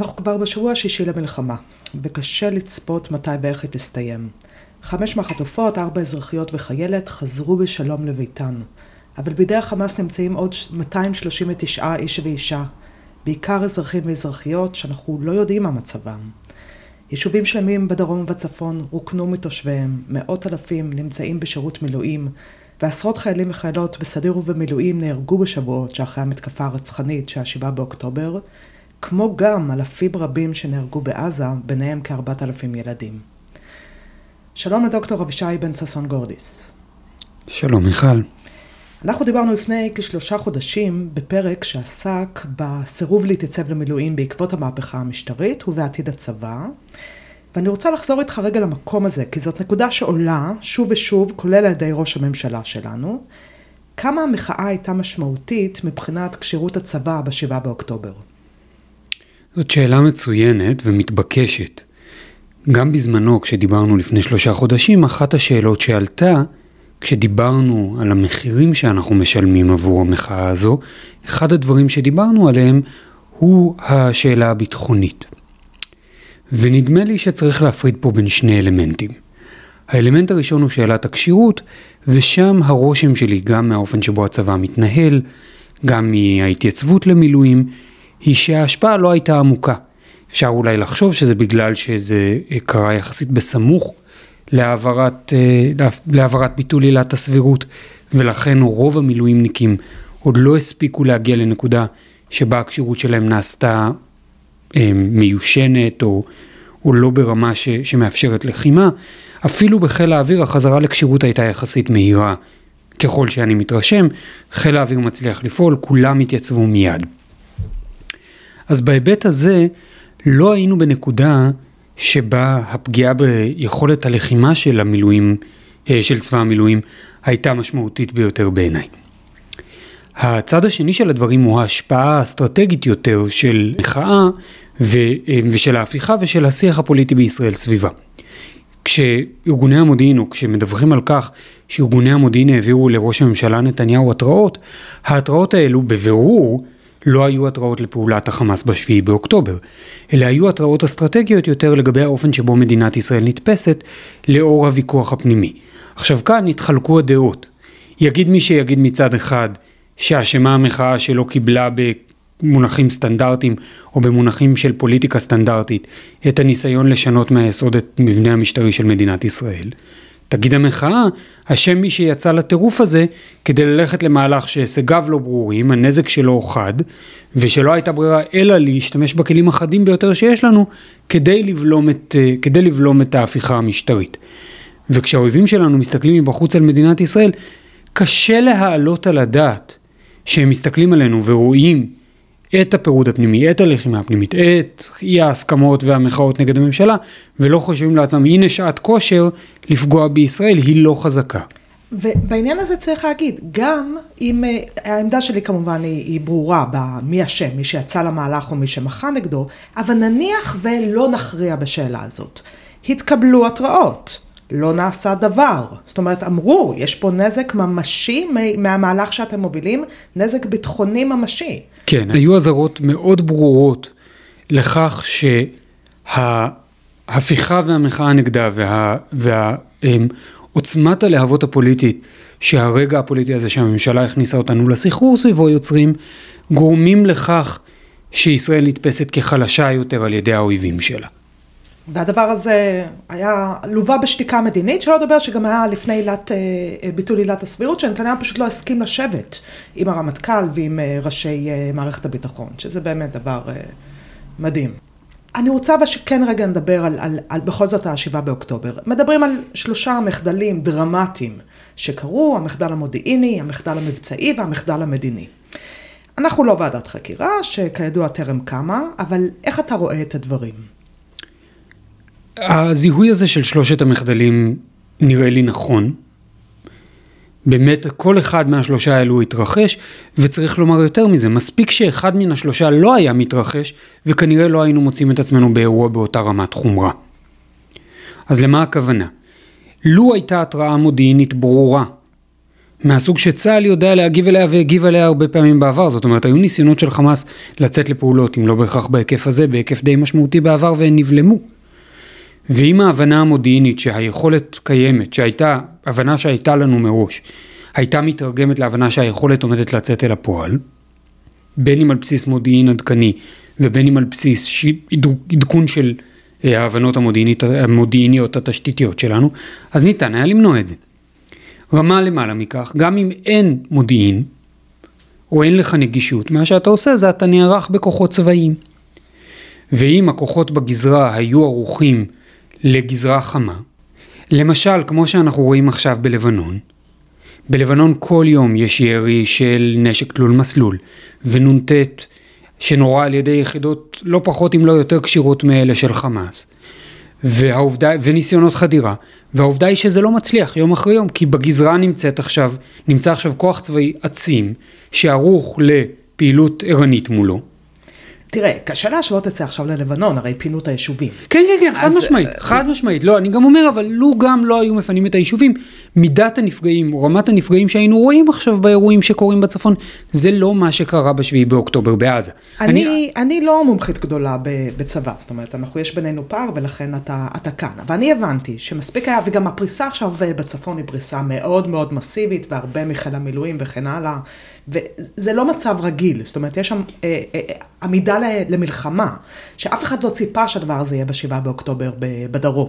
אנחנו כבר בשבוע השישי למלחמה, וקשה לצפות מתי ואיך היא תסתיים. חמש מהחטופות, ארבע אזרחיות וחיילת, חזרו בשלום לביתן. אבל בידי החמאס נמצאים עוד 239 איש ואישה, בעיקר אזרחים ואזרחיות שאנחנו לא יודעים מה מצבם. יישובים שלמים בדרום ובצפון רוקנו מתושביהם, מאות אלפים נמצאים בשירות מילואים, ועשרות חיילים וחיילות בסדיר ובמילואים נהרגו בשבועות שאחרי המתקפה הרצחנית של ה-7 באוקטובר, כמו גם אלפים רבים שנהרגו בעזה, ביניהם כארבעת אלפים ילדים. שלום לדוקטור אבישי בן ששון גורדיס. שלום מיכל. אנחנו דיברנו לפני כשלושה חודשים בפרק שעסק בסירוב להתייצב למילואים בעקבות המהפכה המשטרית ובעתיד הצבא. ואני רוצה לחזור איתך רגע למקום הזה, כי זאת נקודה שעולה שוב ושוב, כולל על ידי ראש הממשלה שלנו. כמה המחאה הייתה משמעותית מבחינת כשירות הצבא ב-7 באוקטובר? זאת שאלה מצוינת ומתבקשת. גם בזמנו, כשדיברנו לפני שלושה חודשים, אחת השאלות שעלתה, כשדיברנו על המחירים שאנחנו משלמים עבור המחאה הזו, אחד הדברים שדיברנו עליהם הוא השאלה הביטחונית. ונדמה לי שצריך להפריד פה בין שני אלמנטים. האלמנט הראשון הוא שאלת הכשירות, ושם הרושם שלי גם מהאופן שבו הצבא מתנהל, גם מההתייצבות למילואים, היא שההשפעה לא הייתה עמוקה. אפשר אולי לחשוב שזה בגלל שזה קרה יחסית בסמוך להעברת, אה, להעברת ביטול עילת הסבירות, ולכן רוב המילואימניקים עוד לא הספיקו להגיע לנקודה שבה הכשירות שלהם נעשתה אה, מיושנת או, או לא ברמה ש, שמאפשרת לחימה. אפילו בחיל האוויר החזרה לכשירות הייתה יחסית מהירה. ככל שאני מתרשם, חיל האוויר מצליח לפעול, כולם התייצבו מיד. אז בהיבט הזה, לא היינו בנקודה שבה הפגיעה ביכולת הלחימה של המילואים, אה, של צבא המילואים, הייתה משמעותית ביותר בעיניי. הצד השני של הדברים הוא ההשפעה האסטרטגית יותר של מחאה ו, אה, ושל ההפיכה ושל השיח הפוליטי בישראל סביבה. כשארגוני המודיעין, או כשמדווחים על כך שארגוני המודיעין העבירו לראש הממשלה נתניהו התראות, ההתראות האלו בבירור לא היו התראות לפעולת החמאס בשביעי באוקטובר, אלא היו התראות אסטרטגיות יותר לגבי האופן שבו מדינת ישראל נתפסת לאור הוויכוח הפנימי. עכשיו כאן התחלקו הדעות. יגיד מי שיגיד מצד אחד שאשמה המחאה שלא קיבלה במונחים סטנדרטיים או במונחים של פוליטיקה סטנדרטית את הניסיון לשנות מהיסוד את מבנה המשטרי של מדינת ישראל. תגיד המחאה, אשם מי שיצא לטירוף הזה כדי ללכת למהלך שהישגיו לא ברורים, הנזק שלו חד, ושלא הייתה ברירה אלא להשתמש בכלים החדים ביותר שיש לנו כדי לבלום את, אה, כדי לבלום את ההפיכה המשטרית. וכשהאויבים שלנו מסתכלים מבחוץ על מדינת ישראל, קשה להעלות על הדעת שהם מסתכלים עלינו ורואים את הפירוד הפנימי, את הלחימה הפנימית, את אי ההסכמות והמחאות נגד הממשלה, ולא חושבים לעצמם, הנה שעת כושר לפגוע בישראל, היא לא חזקה. ובעניין הזה צריך להגיד, גם אם אה, העמדה שלי כמובן היא, היא ברורה במי אשם, מי שיצא למהלך או מי שמחה נגדו, אבל נניח ולא נכריע בשאלה הזאת. התקבלו התראות. לא נעשה דבר. זאת אומרת, אמרו, יש פה נזק ממשי מהמהלך שאתם מובילים, נזק ביטחוני ממשי. כן, היו אזהרות מאוד ברורות לכך שההפיכה והמחאה נגדה וה, ועוצמת הלהבות הפוליטית שהרגע הפוליטי הזה שהממשלה הכניסה אותנו לסחרור סביבו יוצרים, גורמים לכך שישראל נתפסת כחלשה יותר על ידי האויבים שלה. והדבר הזה היה לווה בשתיקה מדינית, שלא לדבר שגם היה לפני עילת, אה, אה, ביטול עילת הסבירות, שנתניהו פשוט לא הסכים לשבת עם הרמטכ"ל ועם אה, ראשי מערכת הביטחון, שזה באמת דבר מדהים. אני רוצה אבל שכן רגע נדבר על, על, על בכל זאת השבעה באוקטובר. מדברים על שלושה מחדלים דרמטיים שקרו, המחדל המודיעיני, המחדל המבצעי והמחדל המדיני. אנחנו לא ועדת חקירה, שכידוע טרם קמה, אבל איך אתה רואה את הדברים? הזיהוי הזה של שלושת המחדלים נראה לי נכון. באמת כל אחד מהשלושה האלו התרחש, וצריך לומר יותר מזה, מספיק שאחד מן השלושה לא היה מתרחש, וכנראה לא היינו מוצאים את עצמנו באירוע באותה רמת חומרה. אז למה הכוונה? לו הייתה התראה מודיעינית ברורה, מהסוג שצה"ל יודע להגיב אליה והגיב אליה הרבה פעמים בעבר, זאת אומרת היו ניסיונות של חמאס לצאת לפעולות, אם לא בהכרח בהיקף הזה, בהיקף די משמעותי בעבר והן נבלמו. ועם ההבנה המודיעינית שהיכולת קיימת, שהייתה, הבנה שהייתה לנו מראש, הייתה מתרגמת להבנה שהיכולת עומדת לצאת אל הפועל, בין אם על בסיס מודיעין עדכני ובין אם על בסיס עדכון של אה, ההבנות המודיעיניות התשתיתיות שלנו, אז ניתן היה למנוע את זה. רמה למעלה מכך, גם אם אין מודיעין, או אין לך נגישות, מה שאתה עושה זה אתה נערך בכוחות צבאיים. ואם הכוחות בגזרה היו ערוכים לגזרה חמה, למשל כמו שאנחנו רואים עכשיו בלבנון, בלבנון כל יום יש ירי של נשק תלול מסלול, ונ"ט שנורה על ידי יחידות לא פחות אם לא יותר כשירות מאלה של חמאס. והעובדה, וניסיונות חדירה, והעובדה היא שזה לא מצליח יום אחרי יום, כי בגזרה נמצאת עכשיו, נמצא עכשיו כוח צבאי עצים, שערוך לפעילות ערנית מולו, תראה, קשה להשוות את זה עכשיו ללבנון, הרי פינו את היישובים. כן, כן, כן, חד משמעית, אה, חד משמעית. לא, אני גם אומר, אבל לו גם לא היו מפנים את היישובים, מידת הנפגעים, או רמת הנפגעים שהיינו רואים עכשיו באירועים שקורים בצפון, זה לא מה שקרה בשביעי באוקטובר בעזה. אני, אני, אני לא מומחית גדולה בצבא, זאת אומרת, אנחנו, יש בינינו פער, ולכן אתה, אתה כאן. אבל אני הבנתי שמספיק היה, וגם הפריסה עכשיו בצפון היא פריסה מאוד מאוד מסיבית, והרבה מחיל המילואים וכן הלאה. וזה לא מצב רגיל, זאת אומרת, יש שם אה, אה, עמידה למלחמה, שאף אחד לא ציפה שהדבר הזה יהיה בשבעה באוקטובר בדרום.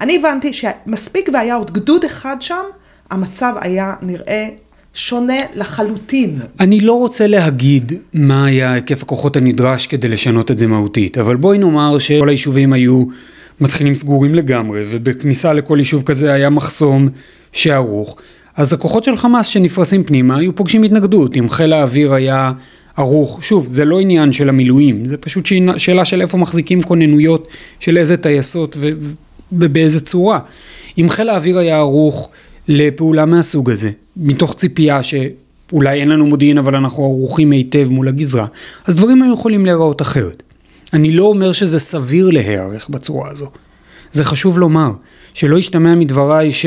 אני הבנתי שמספיק והיה עוד גדוד אחד שם, המצב היה נראה שונה לחלוטין. אני לא רוצה להגיד מה היה היקף הכוחות הנדרש כדי לשנות את זה מהותית, אבל בואי נאמר שכל היישובים היו מתחילים סגורים לגמרי, ובכניסה לכל יישוב כזה היה מחסום שערוך. אז הכוחות של חמאס שנפרסים פנימה היו פוגשים התנגדות, אם חיל האוויר היה ערוך, שוב, זה לא עניין של המילואים, זה פשוט שאלה של איפה מחזיקים כוננויות של איזה טייסות ובאיזה צורה. אם חיל האוויר היה ערוך לפעולה מהסוג הזה, מתוך ציפייה שאולי אין לנו מודיעין אבל אנחנו ערוכים היטב מול הגזרה, אז דברים היו יכולים להיראות אחרת. אני לא אומר שזה סביר להיערך בצורה הזו. זה חשוב לומר, שלא ישתמע מדבריי ש...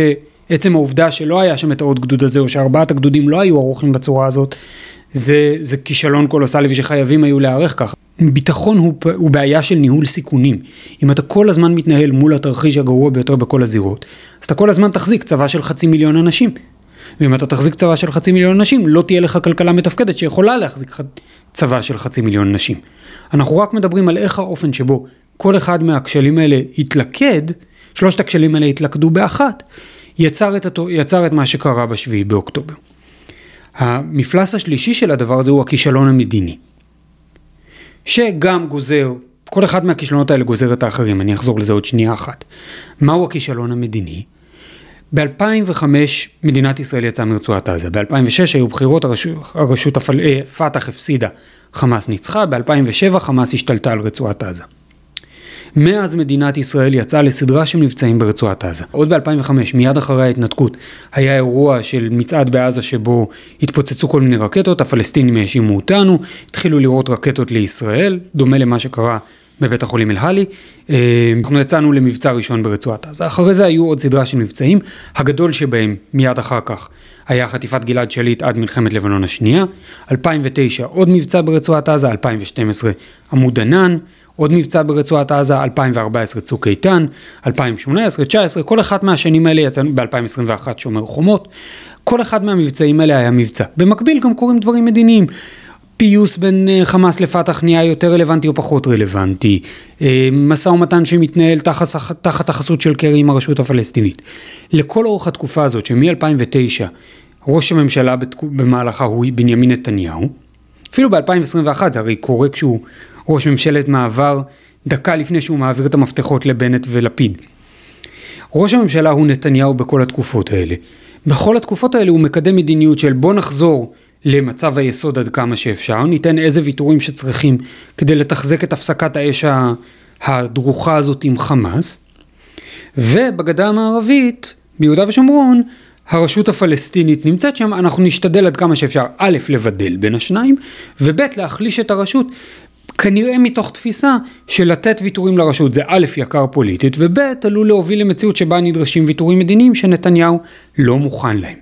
עצם העובדה שלא היה שם את העוד גדוד הזה, או שארבעת הגדודים לא היו ערוכים בצורה הזאת, זה, זה כישלון קולוסלי ושחייבים היו להיערך ככה. ביטחון הוא, הוא בעיה של ניהול סיכונים. אם אתה כל הזמן מתנהל מול התרחיש הגרוע ביותר בכל הזירות, אז אתה כל הזמן תחזיק צבא של חצי מיליון אנשים. ואם אתה תחזיק צבא של חצי מיליון אנשים, לא תהיה לך כלכלה מתפקדת שיכולה להחזיק צבא של חצי מיליון אנשים. אנחנו רק מדברים על איך האופן שבו כל אחד מהכשלים האלה התלכד, שלושת הכשלים האלה התלכדו באחת, יצר את, התו, יצר את מה שקרה בשביעי באוקטובר. המפלס השלישי של הדבר הזה הוא הכישלון המדיני. שגם גוזר, כל אחד מהכישלונות האלה גוזר את האחרים, אני אחזור לזה עוד שנייה אחת. מהו הכישלון המדיני? ב-2005 מדינת ישראל יצאה מרצועת עזה, ב-2006 היו בחירות, הרשות, הרשות הפל... אה, פת"ח הפסידה, חמאס ניצחה, ב-2007 חמאס השתלטה על רצועת עזה. מאז מדינת ישראל יצאה לסדרה של מבצעים ברצועת עזה. עוד ב-2005, מיד אחרי ההתנתקות, היה אירוע של מצעד בעזה שבו התפוצצו כל מיני רקטות, הפלסטינים האשימו אותנו, התחילו לראות רקטות לישראל, דומה למה שקרה בבית החולים אל-הלי. אה, אנחנו יצאנו למבצע ראשון ברצועת עזה. אחרי זה היו עוד סדרה של מבצעים, הגדול שבהם מיד אחר כך היה חטיפת גלעד שליט עד מלחמת לבנון השנייה. 2009 עוד מבצע ברצועת עזה, 2012 עמוד ענן. עוד מבצע ברצועת עזה, 2014 צוק איתן, 2018, 2019, כל אחת מהשנים האלה יצאנו ב-2021 שומר חומות, כל אחד מהמבצעים האלה היה מבצע. במקביל גם קורים דברים מדיניים. פיוס בין אה, חמאס לפתח נהיה יותר רלוונטי או פחות רלוונטי, אה, משא ומתן שמתנהל תחת, תחת החסות של קרי עם הרשות הפלסטינית. לכל אורך התקופה הזאת, שמ-2009 ראש הממשלה במהלכה הוא בנימין נתניהו, אפילו ב-2021 זה הרי קורה כשהוא ראש ממשלת מעבר דקה לפני שהוא מעביר את המפתחות לבנט ולפיד. ראש הממשלה הוא נתניהו בכל התקופות האלה. בכל התקופות האלה הוא מקדם מדיניות של בוא נחזור למצב היסוד עד כמה שאפשר, ניתן איזה ויתורים שצריכים כדי לתחזק את הפסקת האש הדרוכה הזאת עם חמאס, ובגדה המערבית, ביהודה ושומרון, הרשות הפלסטינית נמצאת שם, אנחנו נשתדל עד כמה שאפשר, א', לבדל בין השניים, וב', להחליש את הרשות כנראה מתוך תפיסה של לתת ויתורים לרשות זה א' יקר פוליטית וב' עלול להוביל למציאות שבה נדרשים ויתורים מדיניים שנתניהו לא מוכן להם.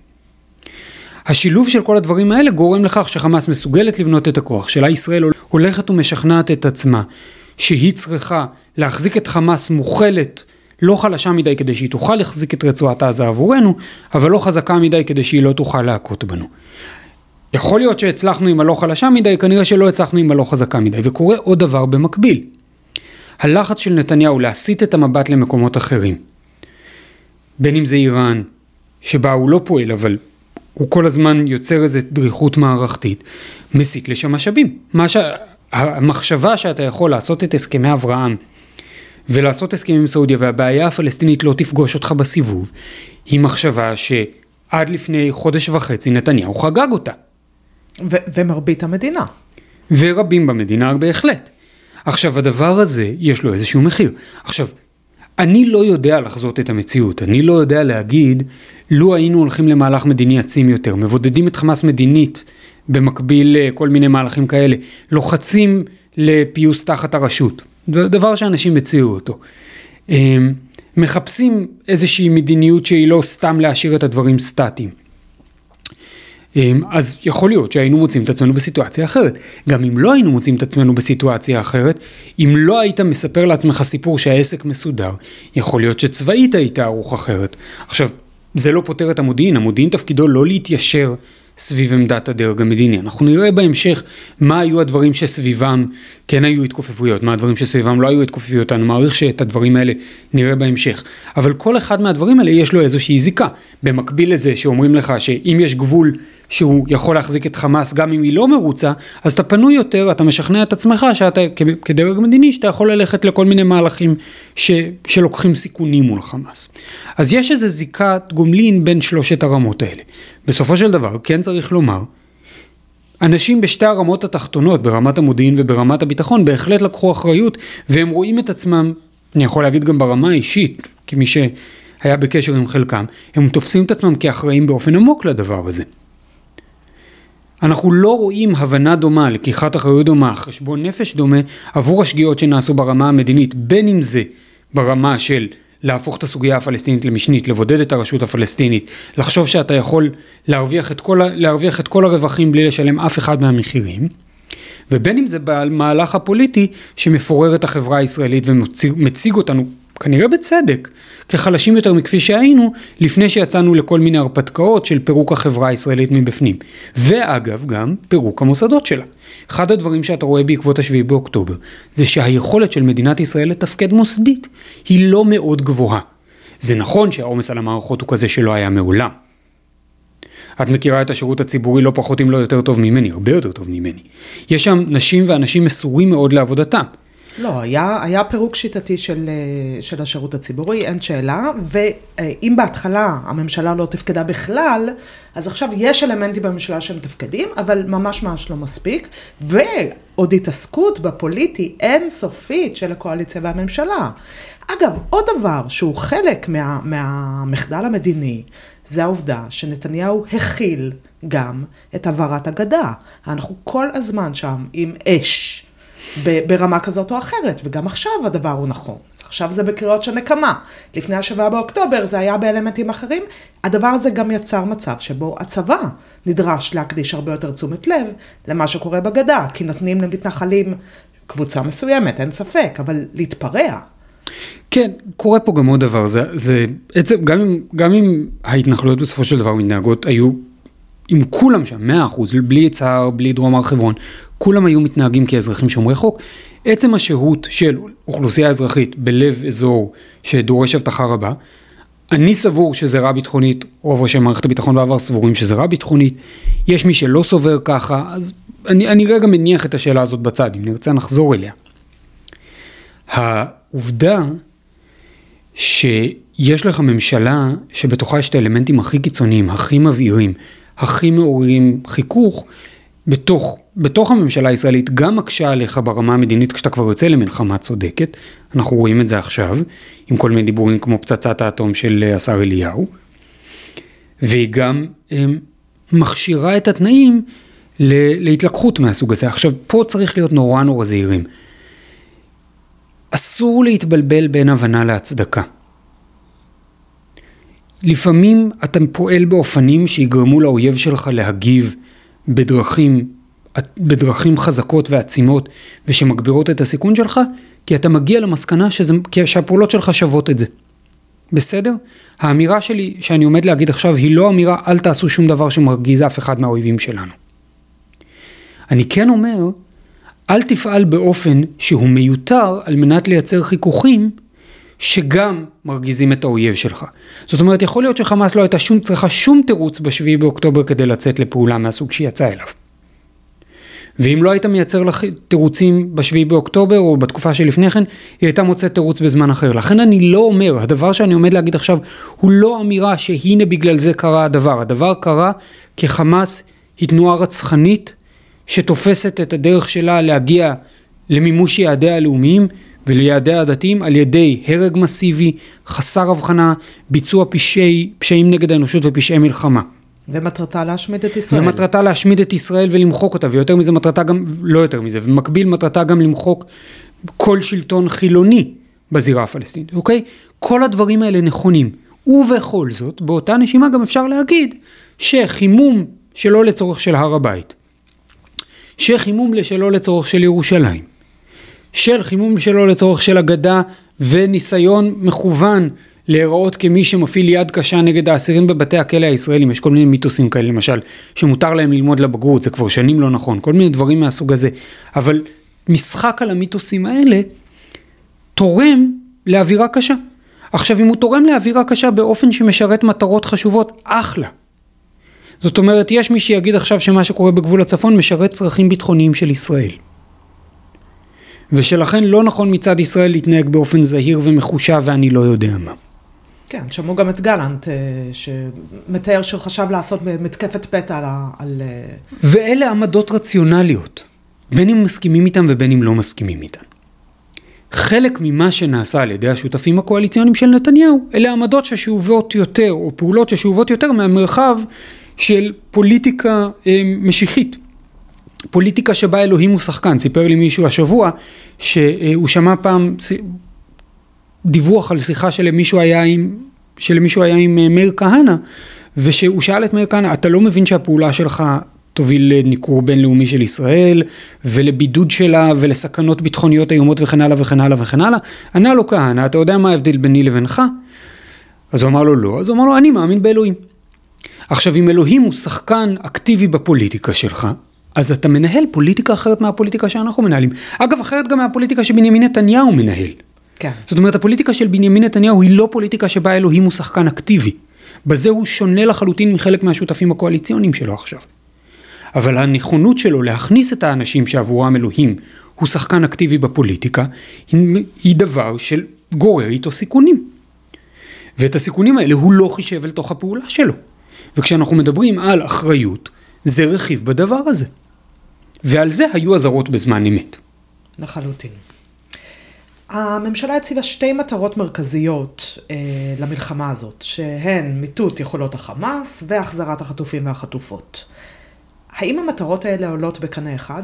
השילוב של כל הדברים האלה גורם לכך שחמאס מסוגלת לבנות את הכוח שלה, ישראל הולכת ומשכנעת את עצמה שהיא צריכה להחזיק את חמאס מוכלת, לא חלשה מדי כדי שהיא תוכל להחזיק את רצועת עזה עבורנו, אבל לא חזקה מדי כדי שהיא לא תוכל להכות בנו. יכול להיות שהצלחנו עם הלא חלשה מדי, כנראה שלא הצלחנו עם הלא חזקה מדי, וקורה עוד דבר במקביל. הלחץ של נתניהו להסיט את המבט למקומות אחרים. בין אם זה איראן, שבה הוא לא פועל, אבל הוא כל הזמן יוצר איזו דריכות מערכתית, מסיט לשם משאבים. מה ש... המחשבה שאתה יכול לעשות את הסכמי אברהם ולעשות הסכמים עם סעודיה והבעיה הפלסטינית לא תפגוש אותך בסיבוב, היא מחשבה שעד לפני חודש וחצי נתניהו חגג אותה. ו- ומרבית המדינה. ורבים במדינה בהחלט. עכשיו הדבר הזה יש לו איזשהו מחיר. עכשיו, אני לא יודע לחזות את המציאות, אני לא יודע להגיד, לו היינו הולכים למהלך מדיני עצים יותר, מבודדים את חמאס מדינית במקביל לכל מיני מהלכים כאלה, לוחצים לפיוס תחת הרשות, דבר שאנשים הציעו אותו. אמ, מחפשים איזושהי מדיניות שהיא לא סתם להשאיר את הדברים סטטיים. אמ, אז יכול להיות שהיינו מוצאים את עצמנו בסיטואציה אחרת. גם אם לא היינו מוצאים את עצמנו בסיטואציה אחרת, אם לא היית מספר לעצמך סיפור שהעסק מסודר, יכול להיות שצבאית היית ערוך אחרת. עכשיו, זה לא פותר את המודיעין, המודיעין תפקידו לא להתיישר סביב עמדת הדרג המדיני. אנחנו נראה בהמשך מה היו הדברים שסביבם כן היו התכופפויות, מה הדברים שסביבם לא היו התכופפויות, אני מעריך שאת הדברים האלה נראה בהמשך. אבל כל אחד מהדברים האלה יש לו איזושהי זיקה. במקביל לזה שאומרים לך שאם יש גבול שהוא יכול להחזיק את חמאס גם אם היא לא מרוצה, אז אתה פנוי יותר, אתה משכנע את עצמך שאתה כדרג מדיני, שאתה יכול ללכת לכל מיני מהלכים ש, שלוקחים סיכונים מול חמאס. אז יש איזו זיקת גומלין בין שלושת הרמות האלה. בסופו של דבר, כן צריך לומר, אנשים בשתי הרמות התחתונות, ברמת המודיעין וברמת הביטחון, בהחלט לקחו אחריות, והם רואים את עצמם, אני יכול להגיד גם ברמה האישית, כמי שהיה בקשר עם חלקם, הם תופסים את עצמם כאחראים באופן עמוק לדבר הזה. אנחנו לא רואים הבנה דומה, לקיחת אחריות דומה, חשבון נפש דומה, עבור השגיאות שנעשו ברמה המדינית, בין אם זה ברמה של להפוך את הסוגיה הפלסטינית למשנית, לבודד את הרשות הפלסטינית, לחשוב שאתה יכול להרוויח את כל, להרוויח את כל הרווחים בלי לשלם אף אחד מהמחירים, ובין אם זה במהלך הפוליטי שמפורר את החברה הישראלית ומציג אותנו כנראה בצדק, כחלשים יותר מכפי שהיינו, לפני שיצאנו לכל מיני הרפתקאות של פירוק החברה הישראלית מבפנים. ואגב, גם פירוק המוסדות שלה. אחד הדברים שאתה רואה בעקבות השביעי באוקטובר, זה שהיכולת של מדינת ישראל לתפקד מוסדית היא לא מאוד גבוהה. זה נכון שהעומס על המערכות הוא כזה שלא היה מעולם. את מכירה את השירות הציבורי לא פחות אם לא יותר טוב ממני, הרבה יותר טוב ממני. יש שם נשים ואנשים מסורים מאוד לעבודתם. לא, היה, היה פירוק שיטתי של, אה, של השירות הציבורי, אין שאלה, ואם בהתחלה הממשלה לא תפקדה בכלל, אז עכשיו יש אלמנטים בממשלה שמתפקדים, אבל ממש ממש לא מספיק, ועוד התעסקות בפוליטי אינסופית של הקואליציה והממשלה. אגב, עוד דבר שהוא חלק מה, מהמחדל המדיני, זה העובדה שנתניהו הכיל גם את העברת הגדה. אנחנו כל הזמן שם עם אש. ברמה כזאת או אחרת, וגם עכשיו הדבר הוא נכון. אז עכשיו זה בקריאות של נקמה. לפני השבעה באוקטובר זה היה באלמנטים אחרים. הדבר הזה גם יצר מצב שבו הצבא נדרש להקדיש הרבה יותר תשומת לב למה שקורה בגדה, כי נותנים למתנחלים קבוצה מסוימת, אין ספק, אבל להתפרע. כן, קורה פה גם עוד דבר, זה, זה עצם, גם אם, גם אם ההתנחלויות בסופו של דבר מתנהגות היו עם כולם שם, מאה אחוז, בלי יצהר, בלי דרום הר חברון, כולם היו מתנהגים כאזרחים שומרי חוק. עצם השהות של אוכלוסייה אזרחית בלב אזור שדורש אבטחה רבה, אני סבור שזה רע ביטחונית, רוב ראשי מערכת הביטחון בעבר סבורים שזה רע ביטחונית, יש מי שלא סובר ככה, אז אני, אני רגע מניח את השאלה הזאת בצד, אם נרצה נחזור אליה. העובדה שיש לך ממשלה שבתוכה יש את האלמנטים הכי קיצוניים, הכי מבעירים, הכי מעוררים חיכוך, בתוך, בתוך הממשלה הישראלית גם מקשה עליך ברמה המדינית כשאתה כבר יוצא למלחמה צודקת, אנחנו רואים את זה עכשיו, עם כל מיני דיבורים כמו פצצת האטום של אה, השר אליהו, והיא גם הם, אה, מכשירה את התנאים להתלקחות מהסוג הזה. עכשיו, פה צריך להיות נורא נורא זהירים. אסור להתבלבל בין הבנה להצדקה. לפעמים אתה פועל באופנים שיגרמו לאויב שלך להגיב בדרכים, בדרכים חזקות ועצימות ושמגבירות את הסיכון שלך, כי אתה מגיע למסקנה שזה, שהפעולות שלך שוות את זה. בסדר? האמירה שלי שאני עומד להגיד עכשיו היא לא אמירה אל תעשו שום דבר שמרגיז אף אחד מהאויבים שלנו. אני כן אומר, אל תפעל באופן שהוא מיותר על מנת לייצר חיכוכים שגם מרגיזים את האויב שלך. זאת אומרת, יכול להיות שחמאס לא הייתה שום, צריכה שום תירוץ בשביעי באוקטובר כדי לצאת לפעולה מהסוג שהיא יצאה אליו. ואם לא היית מייצר לך תירוצים בשביעי באוקטובר או בתקופה שלפני כן, היא הייתה מוצאת תירוץ בזמן אחר. לכן אני לא אומר, הדבר שאני עומד להגיד עכשיו הוא לא אמירה שהנה בגלל זה קרה הדבר. הדבר קרה כי חמאס היא תנועה רצחנית שתופסת את הדרך שלה להגיע למימוש יעדיה הלאומיים וליעדיה הדתיים על ידי הרג מסיבי, חסר הבחנה, ביצוע פשעי, פשעים נגד האנושות ופשעי מלחמה. ומטרתה להשמיד את ישראל. ומטרתה להשמיד את ישראל ולמחוק אותה, ויותר מזה מטרתה גם, לא יותר מזה, ובמקביל מטרתה גם למחוק כל שלטון חילוני בזירה הפלסטינית, אוקיי? כל הדברים האלה נכונים. ובכל זאת, באותה נשימה גם אפשר להגיד שחימום שלא לצורך של הר הבית, שחימום שלא לצורך של ירושלים, של חימום שלא לצורך של אגדה וניסיון מכוון להיראות כמי שמפעיל יד קשה נגד האסירים בבתי הכלא הישראלים, יש כל מיני מיתוסים כאלה למשל, שמותר להם ללמוד לבגרות, זה כבר שנים לא נכון, כל מיני דברים מהסוג הזה, אבל משחק על המיתוסים האלה תורם לאווירה קשה. עכשיו אם הוא תורם לאווירה קשה באופן שמשרת מטרות חשובות, אחלה. זאת אומרת, יש מי שיגיד עכשיו שמה שקורה בגבול הצפון משרת צרכים ביטחוניים של ישראל. ושלכן לא נכון מצד ישראל להתנהג באופן זהיר ומחושב ואני לא יודע מה. כן, שמעו גם את גלנט, אה, שמתאר שהוא חשב לעשות מתקפת פתע על... על... אה, ואלה עמדות רציונליות, בין אם מסכימים איתם ובין אם לא מסכימים איתם. חלק ממה שנעשה על ידי השותפים הקואליציוניים של נתניהו, אלה עמדות ששאובות יותר, או פעולות ששאובות יותר מהמרחב של פוליטיקה אה, משיחית. פוליטיקה שבה אלוהים הוא שחקן. סיפר לי מישהו השבוע שהוא שמע פעם דיווח על שיחה שלמישהו היה עם, שלמישהו היה עם אה, מאיר כהנא, ושהוא שאל את מאיר כהנא, אתה לא מבין שהפעולה שלך תוביל לניכור בינלאומי של ישראל, ולבידוד שלה, ולסכנות ביטחוניות איומות וכן הלאה וכן הלאה וכן הלאה? ענה לו כהנא, אתה יודע מה ההבדל ביני לבינך? אז הוא אמר לו לא, אז הוא אמר לו, אני מאמין באלוהים. עכשיו, אם אלוהים הוא שחקן אקטיבי בפוליטיקה שלך, אז אתה מנהל פוליטיקה אחרת מהפוליטיקה שאנחנו מנהלים. אגב, אחרת גם מהפוליטיקה שבנימין נתניהו מנהל. כן. זאת אומרת, הפוליטיקה של בנימין נתניהו היא לא פוליטיקה שבה אלוהים הוא שחקן אקטיבי. בזה הוא שונה לחלוטין מחלק מהשותפים הקואליציוניים שלו עכשיו. אבל הנכונות שלו להכניס את האנשים שעבורם אלוהים הוא שחקן אקטיבי בפוליטיקה, היא, היא דבר של גורר איתו סיכונים. ואת הסיכונים האלה הוא לא חישב אל תוך הפעולה שלו. וכשאנחנו מדברים על אחריות, זה רכיב בדבר הזה. ועל זה היו אזהרות בזמן אמת. לחלוטין. הממשלה הציבה שתי מטרות מרכזיות אה, למלחמה הזאת, שהן מיטוט יכולות החמאס והחזרת החטופים והחטופות. האם המטרות האלה עולות בקנה אחד?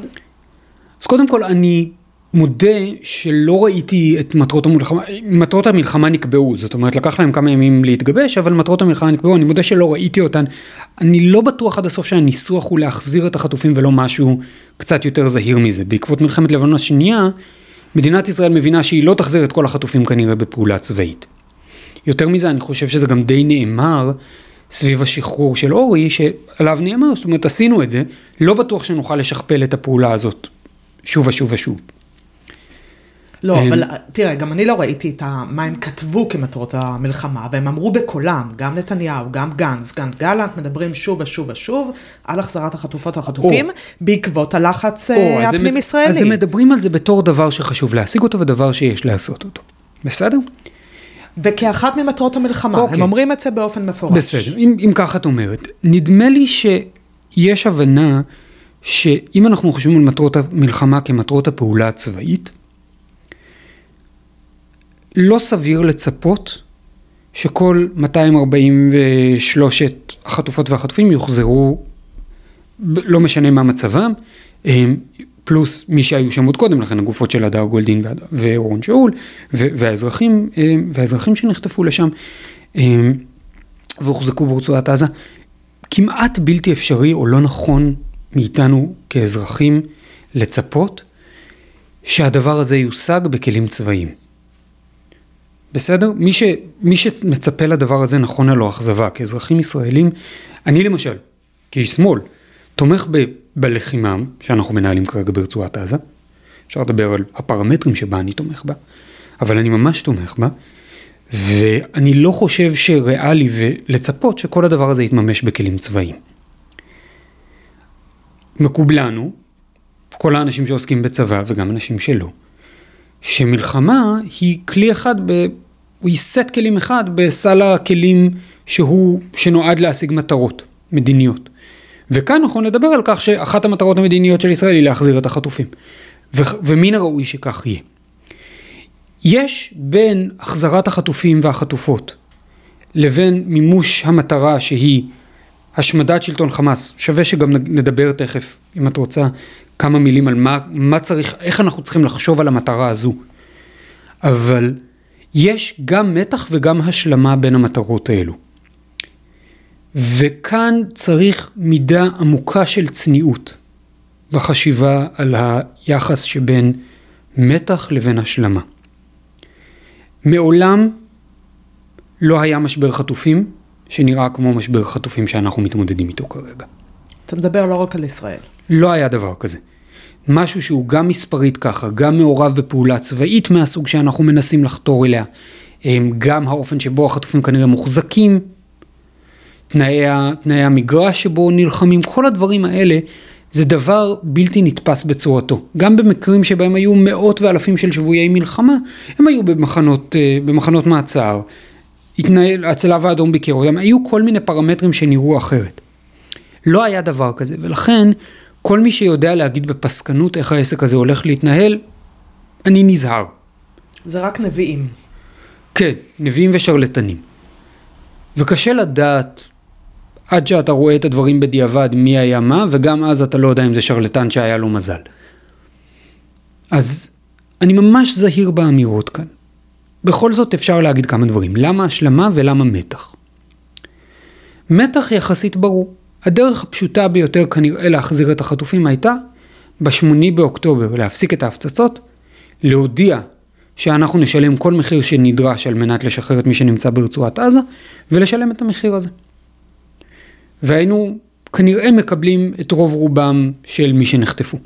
אז קודם כל, אני מודה שלא ראיתי את מטרות המלחמה, מטרות המלחמה נקבעו, זאת אומרת לקח להם כמה ימים להתגבש, אבל מטרות המלחמה נקבעו, אני מודה שלא ראיתי אותן. אני לא בטוח עד הסוף שהניסוח הוא להחזיר את החטופים ולא משהו קצת יותר זהיר מזה. בעקבות מלחמת לבנון השנייה, מדינת ישראל מבינה שהיא לא תחזיר את כל החטופים כנראה בפעולה צבאית. יותר מזה, אני חושב שזה גם די נאמר סביב השחרור של אורי, שעליו נאמר, זאת אומרת עשינו את זה, לא בטוח שנוכל לשכפל את הפעולה הזאת שוב ושוב ושוב. לא, אבל תראה, גם אני לא ראיתי את מה הם כתבו כמטרות המלחמה, והם אמרו בקולם, גם נתניהו, גם גנץ, גם גלנט, מדברים שוב ושוב ושוב על החזרת החטופות והחטופים, בעקבות הלחץ אה, הפנים-ישראלי. אז הם מדברים על זה בתור דבר שחשוב להשיג אותו ודבר שיש לעשות אותו. בסדר? וכאחת ממטרות המלחמה, אוקיי. הם אומרים את זה באופן מפורש. בסדר, אם, אם ככה את אומרת, נדמה לי שיש הבנה שאם אנחנו חושבים על מטרות המלחמה כמטרות הפעולה הצבאית, לא סביר לצפות שכל 243 החטופות והחטופים יוחזרו, לא משנה מה מצבם, פלוס מי שהיו שם עוד קודם לכן, הגופות של הדר גולדין ואורון שאול, והאזרחים, והאזרחים שנחטפו לשם. והוחזקו ברצועת עזה, כמעט בלתי אפשרי או לא נכון מאיתנו כאזרחים לצפות שהדבר הזה יושג בכלים צבאיים. בסדר? מי, ש, מי שמצפה לדבר הזה נכון לו אכזבה. כאזרחים ישראלים, אני למשל, כאיש שמאל, תומך ב, בלחימה שאנחנו מנהלים כרגע ברצועת עזה. אפשר לדבר על הפרמטרים שבה אני תומך בה, אבל אני ממש תומך בה, ואני לא חושב שריאלי ולצפות שכל הדבר הזה יתממש בכלים צבאיים. מקובלנו, כל האנשים שעוסקים בצבא וגם אנשים שלא, שמלחמה היא כלי אחד, ב... היא סט כלים אחד בסל הכלים שהוא, שנועד להשיג מטרות מדיניות. וכאן נכון לדבר על כך שאחת המטרות המדיניות של ישראל היא להחזיר את החטופים. ו... ומן הראוי שכך יהיה. יש בין החזרת החטופים והחטופות לבין מימוש המטרה שהיא השמדת שלטון חמאס, שווה שגם נדבר תכף, אם את רוצה, כמה מילים על מה, מה צריך, איך אנחנו צריכים לחשוב על המטרה הזו. אבל יש גם מתח וגם השלמה בין המטרות האלו. וכאן צריך מידה עמוקה של צניעות בחשיבה על היחס שבין מתח לבין השלמה. מעולם לא היה משבר חטופים שנראה כמו משבר חטופים שאנחנו מתמודדים איתו כרגע. אתה מדבר לא רק על ישראל. לא היה דבר כזה. משהו שהוא גם מספרית ככה, גם מעורב בפעולה צבאית מהסוג שאנחנו מנסים לחתור אליה, גם האופן שבו החטופים כנראה מוחזקים, תנאי, תנאי המגרש שבו נלחמים, כל הדברים האלה זה דבר בלתי נתפס בצורתו. גם במקרים שבהם היו מאות ואלפים של שבויי מלחמה, הם היו במחנות, אה, במחנות מעצר, התנהל, הצלב האדום ביקר אותם, היו כל מיני פרמטרים שנראו אחרת. לא היה דבר כזה, ולכן כל מי שיודע להגיד בפסקנות איך העסק הזה הולך להתנהל, אני נזהר. זה רק נביאים. כן, נביאים ושרלטנים. וקשה לדעת עד שאתה רואה את הדברים בדיעבד מי היה מה, וגם אז אתה לא יודע אם זה שרלטן שהיה לו מזל. אז אני ממש זהיר באמירות כאן. בכל זאת אפשר להגיד כמה דברים. למה השלמה ולמה מתח? מתח יחסית ברור. הדרך הפשוטה ביותר כנראה להחזיר את החטופים הייתה ב-8 באוקטובר להפסיק את ההפצצות, להודיע שאנחנו נשלם כל מחיר שנדרש על מנת לשחרר את מי שנמצא ברצועת עזה, ולשלם את המחיר הזה. והיינו כנראה מקבלים את רוב רובם של מי שנחטפו.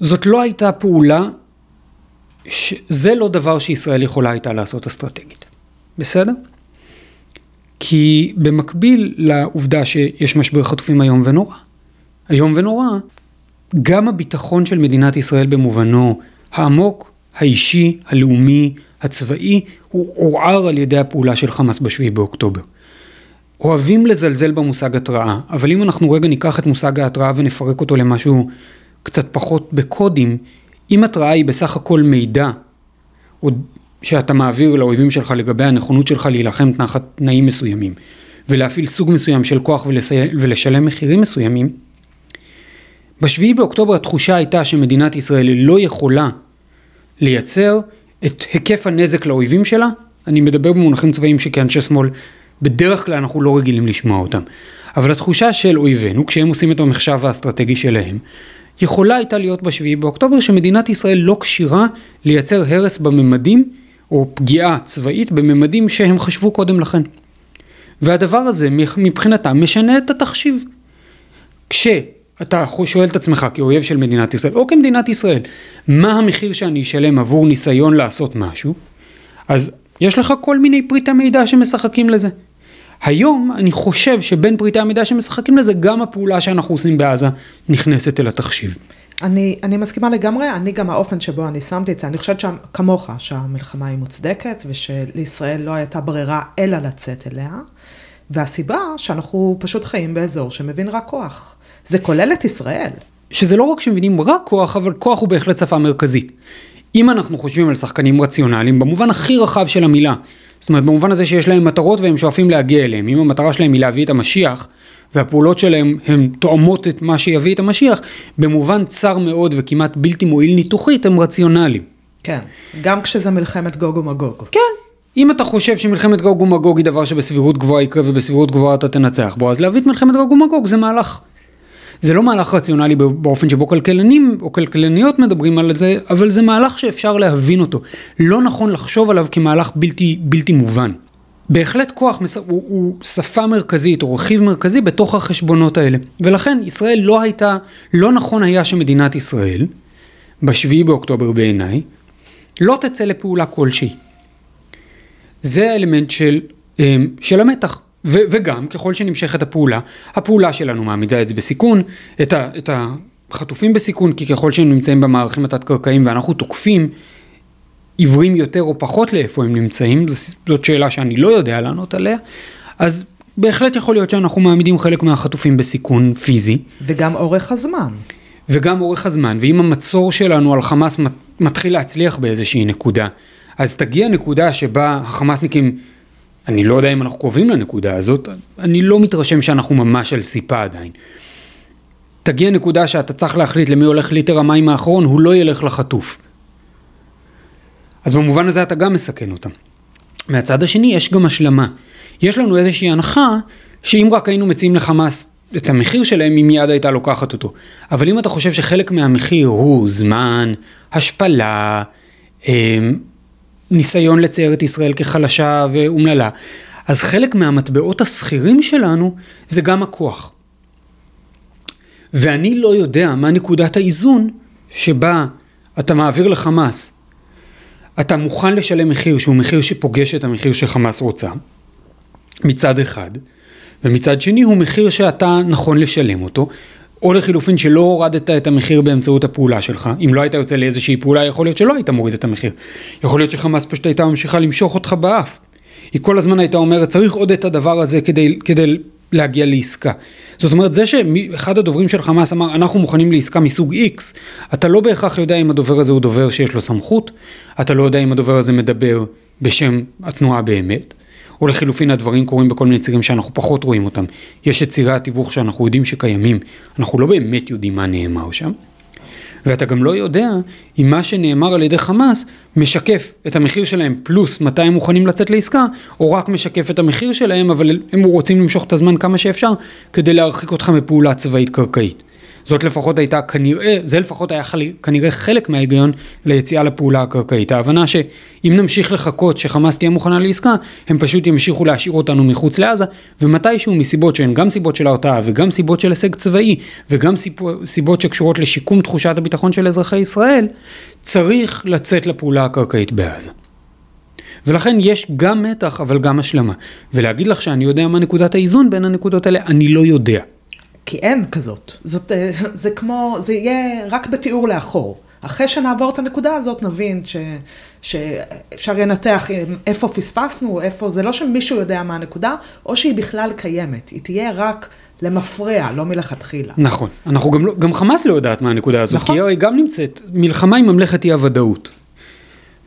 זאת לא הייתה פעולה, ש... זה לא דבר שישראל יכולה הייתה לעשות אסטרטגית, בסדר? כי במקביל לעובדה שיש משבר חטופים איום ונורא, איום ונורא, גם הביטחון של מדינת ישראל במובנו העמוק, האישי, הלאומי, הצבאי, הוא עורער על ידי הפעולה של חמאס בשביעי באוקטובר. אוהבים לזלזל במושג התראה, אבל אם אנחנו רגע ניקח את מושג ההתראה ונפרק אותו למשהו קצת פחות בקודים, אם התראה היא בסך הכל מידע, או שאתה מעביר לאויבים שלך לגבי הנכונות שלך להילחם תחת תנאים מסוימים, ולהפעיל סוג מסוים של כוח ולסי... ולשלם מחירים מסוימים, בשביעי באוקטובר התחושה הייתה שמדינת ישראל לא יכולה לייצר את היקף הנזק לאויבים שלה, אני מדבר במונחים צבאיים שכאנשי שמאל בדרך כלל אנחנו לא רגילים לשמוע אותם. אבל התחושה של אויבינו, כשהם עושים את המחשב האסטרטגי שלהם, יכולה הייתה להיות בשביעי באוקטובר שמדינת ישראל לא כשירה לייצר הרס בממדים או פגיעה צבאית בממדים שהם חשבו קודם לכן. והדבר הזה מבחינתם משנה את התחשיב. כשאתה שואל את עצמך כאויב של מדינת ישראל או כמדינת ישראל, מה המחיר שאני אשלם עבור ניסיון לעשות משהו, אז יש לך כל מיני פריטי מידע שמשחקים לזה. היום אני חושב שבין פריטי המידע שמשחקים לזה, גם הפעולה שאנחנו עושים בעזה נכנסת אל התחשיב. אני, אני מסכימה לגמרי, אני גם האופן שבו אני שמתי את זה, אני חושבת שם, כמוך, שהמלחמה היא מוצדקת ושלישראל לא הייתה ברירה אלא לצאת אליה, והסיבה שאנחנו פשוט חיים באזור שמבין רק כוח. זה כולל את ישראל. שזה לא רק שמבינים רק כוח, אבל כוח הוא בהחלט שפה מרכזית. אם אנחנו חושבים על שחקנים רציונליים, במובן הכי רחב של המילה, זאת אומרת במובן הזה שיש להם מטרות והם שואפים להגיע אליהם, אם המטרה שלהם היא להביא את המשיח, והפעולות שלהם הן תואמות את מה שיביא את המשיח, במובן צר מאוד וכמעט בלתי מועיל ניתוחית, הם רציונליים. כן, גם כשזה מלחמת גוג ומגוג. כן, אם אתה חושב שמלחמת גוג ומגוג היא דבר שבסבירות גבוהה יקרה ובסבירות גבוהה אתה תנצח בו, אז להביא את מלחמת גוג ומגוג זה מהלך. זה לא מהלך רציונלי באופן שבו כלכלנים או כלכלניות מדברים על זה, אבל זה מהלך שאפשר להבין אותו. לא נכון לחשוב עליו כמהלך בלתי, בלתי מובן. בהחלט כוח הוא, הוא שפה מרכזית או רכיב מרכזי בתוך החשבונות האלה. ולכן ישראל לא הייתה, לא נכון היה שמדינת ישראל, בשביעי באוקטובר בעיניי, לא תצא לפעולה כלשהי. זה האלמנט של, אמ, של המתח. ו, וגם ככל שנמשכת הפעולה, הפעולה שלנו מעמידה את זה בסיכון, את, ה, את החטופים בסיכון, כי ככל שהם נמצאים במערכים התת-קרקעיים ואנחנו תוקפים עיוורים יותר או פחות לאיפה הם נמצאים, זאת שאלה שאני לא יודע לענות עליה, אז בהחלט יכול להיות שאנחנו מעמידים חלק מהחטופים בסיכון פיזי. וגם אורך הזמן. וגם אורך הזמן, ואם המצור שלנו על חמאס מתחיל להצליח באיזושהי נקודה, אז תגיע נקודה שבה החמאסניקים, אני לא יודע אם אנחנו קרובים לנקודה הזאת, אני לא מתרשם שאנחנו ממש על סיפה עדיין. תגיע נקודה שאתה צריך להחליט למי הולך ליטר המים האחרון, הוא לא ילך לחטוף. אז במובן הזה אתה גם מסכן אותם. מהצד השני יש גם השלמה. יש לנו איזושהי הנחה שאם רק היינו מציעים לחמאס את המחיר שלהם, היא מיד הייתה לוקחת אותו. אבל אם אתה חושב שחלק מהמחיר הוא זמן, השפלה, אמ, ניסיון לצייר את ישראל כחלשה ואומללה, אז חלק מהמטבעות השכירים שלנו זה גם הכוח. ואני לא יודע מה נקודת האיזון שבה אתה מעביר לחמאס אתה מוכן לשלם מחיר שהוא מחיר שפוגש את המחיר שחמאס רוצה, מצד אחד, ומצד שני הוא מחיר שאתה נכון לשלם אותו, או לחילופין שלא הורדת את המחיר באמצעות הפעולה שלך, אם לא היית יוצא לאיזושהי פעולה יכול להיות שלא היית מוריד את המחיר, יכול להיות שחמאס פשוט הייתה ממשיכה למשוך אותך באף, היא כל הזמן הייתה אומרת צריך עוד את הדבר הזה כדי, כדי להגיע לעסקה. זאת אומרת, זה שאחד הדוברים של חמאס אמר, אנחנו מוכנים לעסקה מסוג X, אתה לא בהכרח יודע אם הדובר הזה הוא דובר שיש לו סמכות, אתה לא יודע אם הדובר הזה מדבר בשם התנועה באמת, או לחילופין הדברים קורים בכל מיני צירים שאנחנו פחות רואים אותם. יש את צירי התיווך שאנחנו יודעים שקיימים, אנחנו לא באמת יודעים מה נאמר שם. ואתה גם לא יודע אם מה שנאמר על ידי חמאס משקף את המחיר שלהם פלוס מתי הם מוכנים לצאת לעסקה, או רק משקף את המחיר שלהם, אבל הם רוצים למשוך את הזמן כמה שאפשר כדי להרחיק אותך מפעולה צבאית קרקעית. זאת לפחות הייתה כנראה, זה לפחות היה חלי, כנראה חלק מההיגיון ליציאה לפעולה הקרקעית. ההבנה שאם נמשיך לחכות שחמאס תהיה מוכנה לעסקה, הם פשוט ימשיכו להשאיר אותנו מחוץ לעזה, ומתישהו מסיבות שהן גם סיבות של הרתעה וגם סיבות של הישג צבאי, וגם סיבות שקשורות לשיקום תחושת הביטחון של אזרחי ישראל, צריך לצאת לפעולה הקרקעית בעזה. ולכן יש גם מתח אבל גם השלמה. ולהגיד לך שאני יודע מה נקודת האיזון בין הנקודות האלה, אני לא יודע. כי אין כזאת. זאת, אה, זה כמו, זה יהיה רק בתיאור לאחור. אחרי שנעבור את הנקודה הזאת, נבין ש, שאפשר לנתח איפה פספסנו, איפה, זה לא שמישהו יודע מה הנקודה, או שהיא בכלל קיימת. היא תהיה רק למפרע, לא מלכתחילה. נכון. אנחנו גם, לא, גם חמאס לא יודעת מה הנקודה הזאת, נכון. כי היא גם נמצאת, מלחמה עם ממלכת אי הוודאות.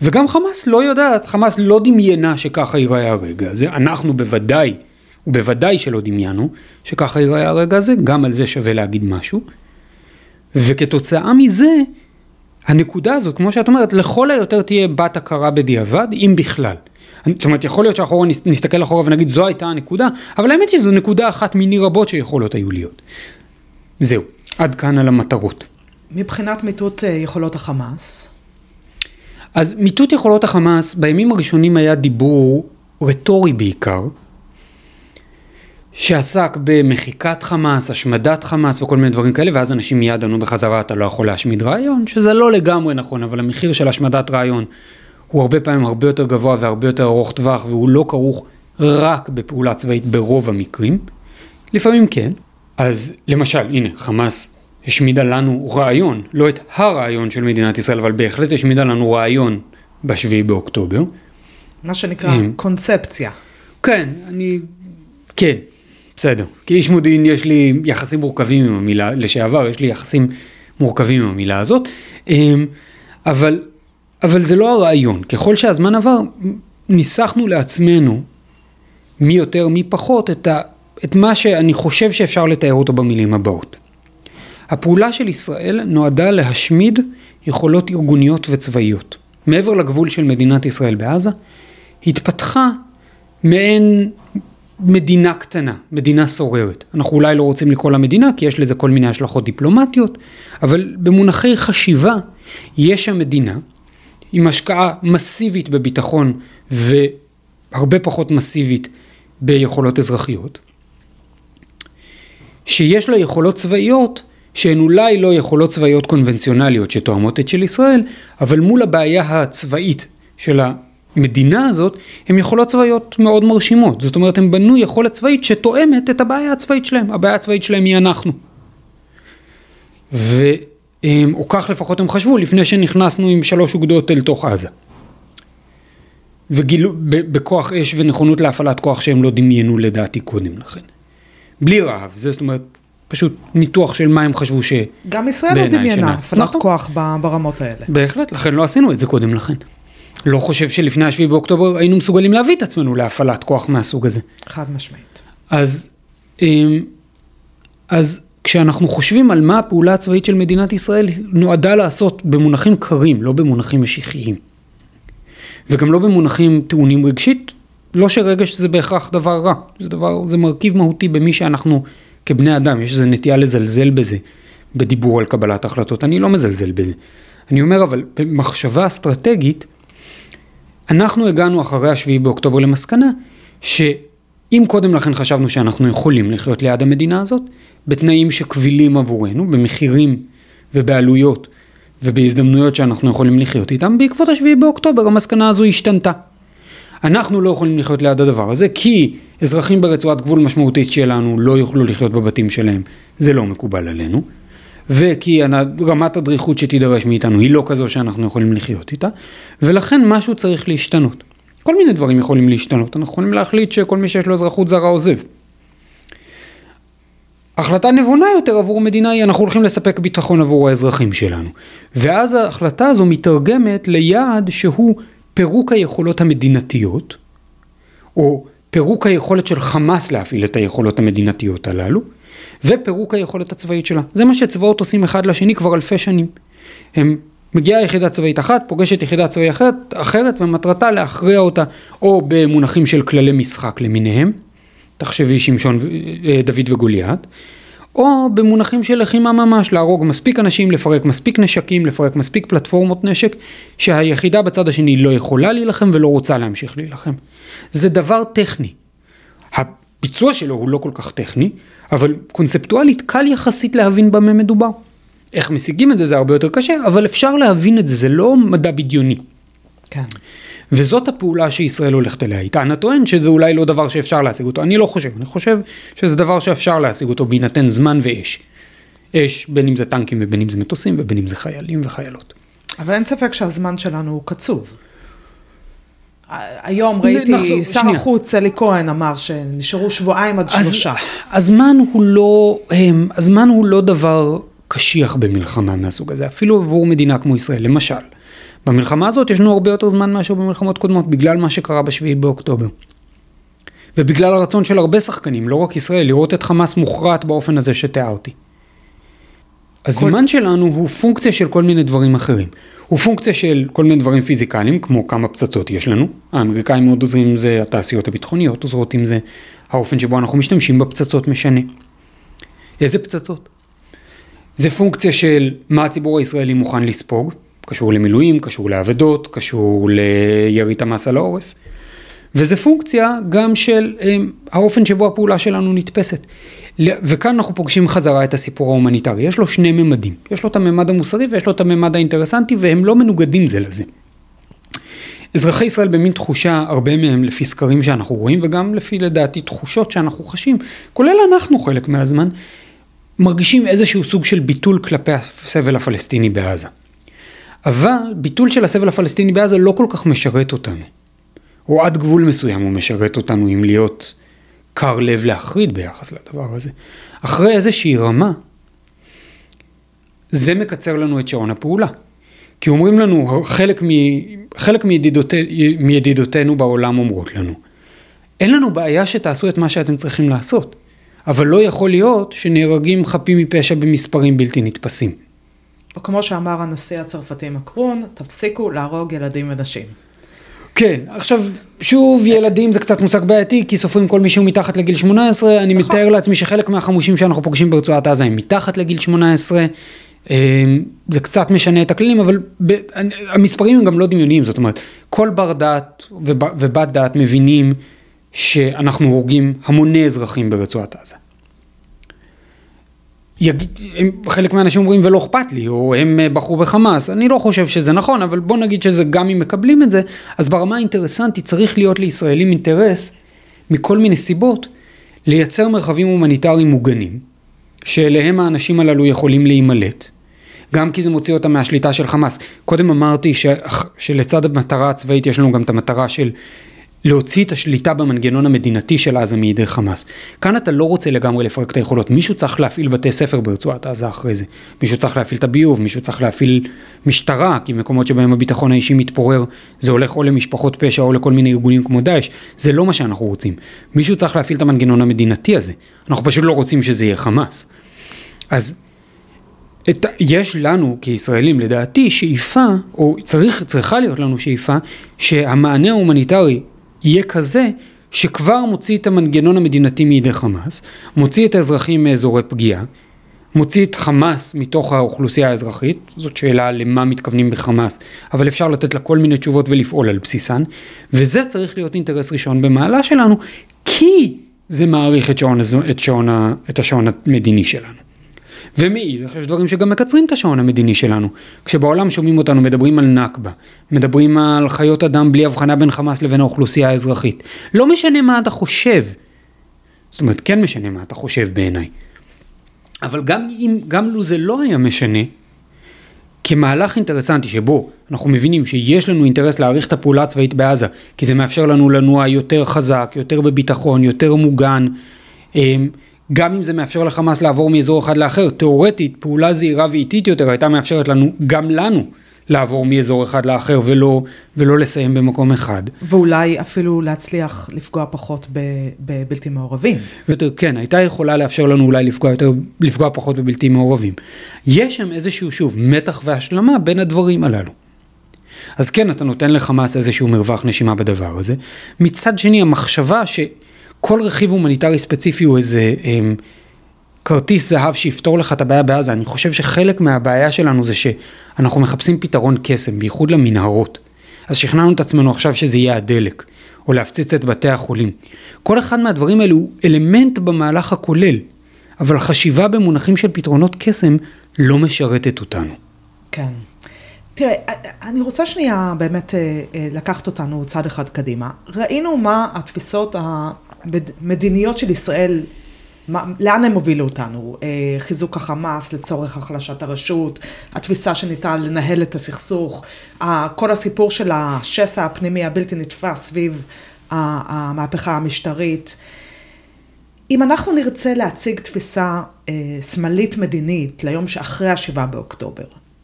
וגם חמאס לא יודעת, חמאס לא דמיינה שככה ייראה הרגע הזה, אנחנו בוודאי ובוודאי שלא דמיינו שככה ייראה הרגע הזה, גם על זה שווה להגיד משהו. וכתוצאה מזה, הנקודה הזאת, כמו שאת אומרת, לכל היותר תהיה בת הכרה בדיעבד, אם בכלל. זאת אומרת, יכול להיות שאחורה נסתכל אחורה ונגיד זו הייתה הנקודה, אבל האמת שזו נקודה אחת מיני רבות שיכולות היו להיות. זהו, עד כאן על המטרות. מבחינת מיטוט אה, יכולות החמאס? אז מיטוט יכולות החמאס, בימים הראשונים היה דיבור רטורי בעיקר, שעסק במחיקת חמאס, השמדת חמאס וכל מיני דברים כאלה, ואז אנשים מיד ענו בחזרה, אתה לא יכול להשמיד רעיון, שזה לא לגמרי נכון, אבל המחיר של השמדת רעיון הוא הרבה פעמים הרבה יותר גבוה והרבה יותר ארוך טווח, והוא לא כרוך רק בפעולה צבאית ברוב המקרים. לפעמים כן. אז למשל, הנה, חמאס השמידה לנו רעיון, לא את הרעיון של מדינת ישראל, אבל בהחלט השמידה לנו רעיון בשביעי באוקטובר. מה שנקרא קונספציה. כן, אני... כן, בסדר. כאיש מודיעין יש לי יחסים מורכבים עם המילה, לשעבר יש לי יחסים מורכבים עם המילה הזאת, אמ, אבל, אבל זה לא הרעיון. ככל שהזמן עבר, ניסחנו לעצמנו, מי יותר מי פחות, את, ה, את מה שאני חושב שאפשר לתאר אותו במילים הבאות. הפעולה של ישראל נועדה להשמיד יכולות ארגוניות וצבאיות. מעבר לגבול של מדינת ישראל בעזה, התפתחה מעין מדינה קטנה, מדינה סוררת. אנחנו אולי לא רוצים לקרוא לה מדינה, כי יש לזה כל מיני השלכות דיפלומטיות, אבל במונחי חשיבה, יש שם מדינה עם השקעה מסיבית בביטחון והרבה פחות מסיבית ביכולות אזרחיות, שיש לה יכולות צבאיות שהן אולי לא יכולות צבאיות קונבנציונליות שתואמות את של ישראל, אבל מול הבעיה הצבאית של המדינה הזאת, הן יכולות צבאיות מאוד מרשימות. זאת אומרת, הם בנו יכולת צבאית שתואמת את הבעיה הצבאית שלהם. הבעיה הצבאית שלהם היא אנחנו. ו... או כך לפחות הם חשבו לפני שנכנסנו עם שלוש אוגדות אל תוך עזה. וגילו, בכוח אש ונכונות להפעלת כוח שהם לא דמיינו לדעתי קודם לכן. בלי רעב, זה זאת אומרת פשוט ניתוח של מה הם חשבו ש... גם ישראל לא דמיינה הפעלת נכון. כוח ברמות האלה. בהחלט, לכן לא עשינו את זה קודם לכן. לא חושב שלפני השביעי באוקטובר היינו מסוגלים להביא את עצמנו להפעלת כוח מהסוג הזה. חד משמעית. אז, אמ, אז כשאנחנו חושבים על מה הפעולה הצבאית של מדינת ישראל נועדה לעשות במונחים קרים, לא במונחים משיחיים. וגם לא במונחים טעונים רגשית, לא שרגש זה בהכרח דבר רע, זה דבר, זה מרכיב מהותי במי שאנחנו כבני אדם, יש איזו נטייה לזלזל בזה, בדיבור על קבלת החלטות, אני לא מזלזל בזה. אני אומר אבל במחשבה אסטרטגית, אנחנו הגענו אחרי השביעי באוקטובר למסקנה שאם קודם לכן חשבנו שאנחנו יכולים לחיות ליד המדינה הזאת, בתנאים שקבילים עבורנו, במחירים ובעלויות ובהזדמנויות שאנחנו יכולים לחיות איתם, בעקבות השביעי באוקטובר המסקנה הזו השתנתה. אנחנו לא יכולים לחיות ליד הדבר הזה כי אזרחים ברצועת גבול משמעותית שלנו לא יוכלו לחיות בבתים שלהם, זה לא מקובל עלינו. וכי רמת הדריכות שתידרש מאיתנו היא לא כזו שאנחנו יכולים לחיות איתה, ולכן משהו צריך להשתנות. כל מיני דברים יכולים להשתנות, אנחנו יכולים להחליט שכל מי שיש לו אזרחות זרה עוזב. החלטה נבונה יותר עבור מדינה היא אנחנו הולכים לספק ביטחון עבור האזרחים שלנו. ואז ההחלטה הזו מתרגמת ליעד שהוא פירוק היכולות המדינתיות, או פירוק היכולת של חמאס להפעיל את היכולות המדינתיות הללו, ופירוק היכולת הצבאית שלה. זה מה שצבאות עושים אחד לשני כבר אלפי שנים. הם מגיעה יחידה צבאית אחת, פוגשת יחידה צבאית אחרת, אחרת ומטרתה להכריע אותה או במונחים של כללי משחק למיניהם, תחשבי שמשון, אה, דוד וגוליית, או במונחים של לחימה ממש, להרוג מספיק אנשים, לפרק מספיק נשקים, לפרק מספיק פלטפורמות נשק, שהיחידה בצד השני לא יכולה להילחם ולא רוצה להמשיך להילחם. זה דבר טכני. הביצוע שלו הוא לא כל כך טכני, אבל קונספטואלית קל יחסית להבין במה מדובר. איך משיגים את זה זה הרבה יותר קשה, אבל אפשר להבין את זה, זה לא מדע בדיוני. כן. וזאת הפעולה שישראל הולכת אליה. איתנה טוען שזה אולי לא דבר שאפשר להשיג אותו, אני לא חושב, אני חושב שזה דבר שאפשר להשיג אותו בהינתן זמן ואש. אש, בין אם זה טנקים ובין אם זה מטוסים ובין אם זה חיילים וחיילות. אבל אין ספק שהזמן שלנו הוא קצוב. היום ראיתי, נחזור, שר החוץ אלי כהן אמר שנשארו שבועיים עד אז, שלושה. הזמן הוא לא, הזמן הוא לא דבר קשיח במלחמה מהסוג הזה, אפילו עבור מדינה כמו ישראל, למשל. במלחמה הזאת יש לנו הרבה יותר זמן מאשר במלחמות קודמות, בגלל מה שקרה בשביעי באוקטובר. ובגלל הרצון של הרבה שחקנים, לא רק ישראל, לראות את חמאס מוכרעת באופן הזה שתיארתי. הזמן כל... שלנו הוא פונקציה של כל מיני דברים אחרים. הוא פונקציה של כל מיני דברים פיזיקליים, כמו כמה פצצות יש לנו. האמריקאים מאוד עוזרים עם זה, התעשיות הביטחוניות עוזרות עם זה, האופן שבו אנחנו משתמשים בפצצות משנה. איזה פצצות? זה פונקציה של מה הציבור הישראלי מוכן לספוג, קשור למילואים, קשור לאבדות, קשור לירי חמאס על העורף. וזה פונקציה גם של הם, האופן שבו הפעולה שלנו נתפסת. וכאן אנחנו פוגשים חזרה את הסיפור ההומניטרי. יש לו שני ממדים. יש לו את הממד המוסרי ויש לו את הממד האינטרסנטי, והם לא מנוגדים זה לזה. אזרחי ישראל במין תחושה, הרבה מהם לפי סקרים שאנחנו רואים, וגם לפי לדעתי תחושות שאנחנו חשים, כולל אנחנו חלק מהזמן, מרגישים איזשהו סוג של ביטול כלפי הסבל הפלסטיני בעזה. אבל ביטול של הסבל הפלסטיני בעזה לא כל כך משרת אותנו. או עד גבול מסוים הוא משרת אותנו עם להיות קר לב להחריד ביחס לדבר הזה. אחרי איזושהי רמה, זה מקצר לנו את שעון הפעולה. כי אומרים לנו, חלק, מ, חלק מידידות, מידידותינו בעולם אומרות לנו, אין לנו בעיה שתעשו את מה שאתם צריכים לעשות, אבל לא יכול להיות שנהרגים חפים מפשע במספרים בלתי נתפסים. או כמו שאמר הנשיא הצרפתי מקרון, תפסיקו להרוג ילדים ונשים. כן, עכשיו, שוב, ילדים זה קצת מושג בעייתי, כי סופרים כל מי שהוא מתחת לגיל 18, אני נכון. מתאר לעצמי שחלק מהחמושים שאנחנו פוגשים ברצועת עזה הם מתחת לגיל 18, אה, זה קצת משנה את הכללים, אבל ב, המספרים הם גם לא דמיוניים, זאת אומרת, כל בר דעת וב, ובת דעת מבינים שאנחנו הורגים המוני אזרחים ברצועת עזה. יגיד, הם, חלק מהאנשים אומרים ולא אכפת לי, או הם אה, בחרו בחמאס, אני לא חושב שזה נכון, אבל בוא נגיד שזה גם אם מקבלים את זה, אז ברמה האינטרסנטית צריך להיות לישראלים אינטרס מכל מיני סיבות לייצר מרחבים הומניטריים מוגנים, שאליהם האנשים הללו יכולים להימלט, גם כי זה מוציא אותם מהשליטה של חמאס. קודם אמרתי ש, שלצד המטרה הצבאית יש לנו גם את המטרה של להוציא את השליטה במנגנון המדינתי של עזה מידי חמאס. כאן אתה לא רוצה לגמרי לפרק את היכולות, מישהו צריך להפעיל בתי ספר ברצועת עזה אחרי זה, מישהו צריך להפעיל את הביוב, מישהו צריך להפעיל משטרה, כי מקומות שבהם הביטחון האישי מתפורר, זה הולך או למשפחות פשע או לכל מיני ארגונים כמו דאעש, זה לא מה שאנחנו רוצים. מישהו צריך להפעיל את המנגנון המדינתי הזה, אנחנו פשוט לא רוצים שזה יהיה חמאס. אז את, יש לנו כישראלים לדעתי שאיפה, או צריך, צריכה להיות לנו שאיפה, שהמענה ההומניטרי יהיה כזה שכבר מוציא את המנגנון המדינתי מידי חמאס, מוציא את האזרחים מאזורי פגיעה, מוציא את חמאס מתוך האוכלוסייה האזרחית, זאת שאלה למה מתכוונים בחמאס, אבל אפשר לתת לה כל מיני תשובות ולפעול על בסיסן, וזה צריך להיות אינטרס ראשון במעלה שלנו, כי זה מעריך את, שעון, את, שעון, את השעון המדיני שלנו. ומאידך יש דברים שגם מקצרים את השעון המדיני שלנו. כשבעולם שומעים אותנו מדברים על נכבה, מדברים על חיות אדם בלי הבחנה בין חמאס לבין האוכלוסייה האזרחית. לא משנה מה אתה חושב. זאת אומרת, כן משנה מה אתה חושב בעיניי. אבל גם אם, גם לו זה לא היה משנה, כמהלך אינטרסנטי שבו אנחנו מבינים שיש לנו אינטרס להעריך את הפעולה הצבאית בעזה, כי זה מאפשר לנו לנוע יותר חזק, יותר בביטחון, יותר מוגן, אמ, גם אם זה מאפשר לחמאס לעבור מאזור אחד לאחר, תאורטית פעולה זהירה ואיטית יותר הייתה מאפשרת לנו, גם לנו, לעבור מאזור אחד לאחר ולא, ולא לסיים במקום אחד. ואולי אפילו להצליח לפגוע פחות בבלתי מעורבים. ויותר, כן, הייתה יכולה לאפשר לנו אולי לפגוע, יותר, לפגוע פחות בבלתי מעורבים. יש שם איזשהו, שוב, מתח והשלמה בין הדברים הללו. אז כן, אתה נותן לחמאס איזשהו מרווח נשימה בדבר הזה. מצד שני, המחשבה ש... כל רכיב הומניטרי ספציפי הוא איזה הם, כרטיס זהב שיפתור לך את הבעיה בעזה. אני חושב שחלק מהבעיה שלנו זה שאנחנו מחפשים פתרון קסם, בייחוד למנהרות. אז שכנענו את עצמנו עכשיו שזה יהיה הדלק, או להפציץ את בתי החולים. כל אחד מהדברים האלו הוא אלמנט במהלך הכולל, אבל חשיבה במונחים של פתרונות קסם לא משרתת אותנו. כן. תראה, אני רוצה שנייה באמת לקחת אותנו צעד אחד קדימה. ראינו מה התפיסות המדיניות של ישראל, מה, לאן הם הובילו אותנו? חיזוק החמאס לצורך החלשת הרשות, התפיסה שניתן לנהל את הסכסוך, כל הסיפור של השסע הפנימי הבלתי נתפס סביב המהפכה המשטרית. אם אנחנו נרצה להציג תפיסה שמאלית מדינית ליום שאחרי השבעה באוקטובר,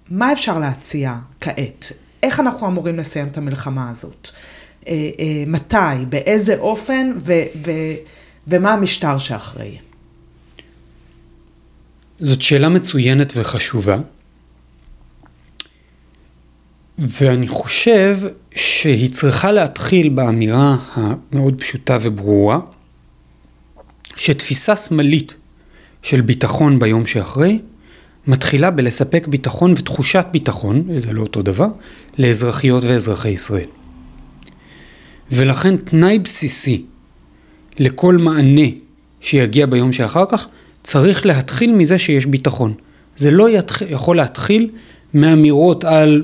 מה אפשר להציע כעת? איך אנחנו אמורים לסיים את המלחמה הזאת? מתי? באיזה אופן? ו- ו- ומה המשטר שאחראי? זאת שאלה מצוינת וחשובה. ואני חושב שהיא צריכה להתחיל באמירה המאוד פשוטה וברורה, שתפיסה שמאלית של ביטחון ביום שאחרי, מתחילה בלספק ביטחון ותחושת ביטחון, זה לא אותו דבר, לאזרחיות ואזרחי ישראל. ולכן תנאי בסיסי לכל מענה שיגיע ביום שאחר כך, צריך להתחיל מזה שיש ביטחון. זה לא יתח... יכול להתחיל מאמירות על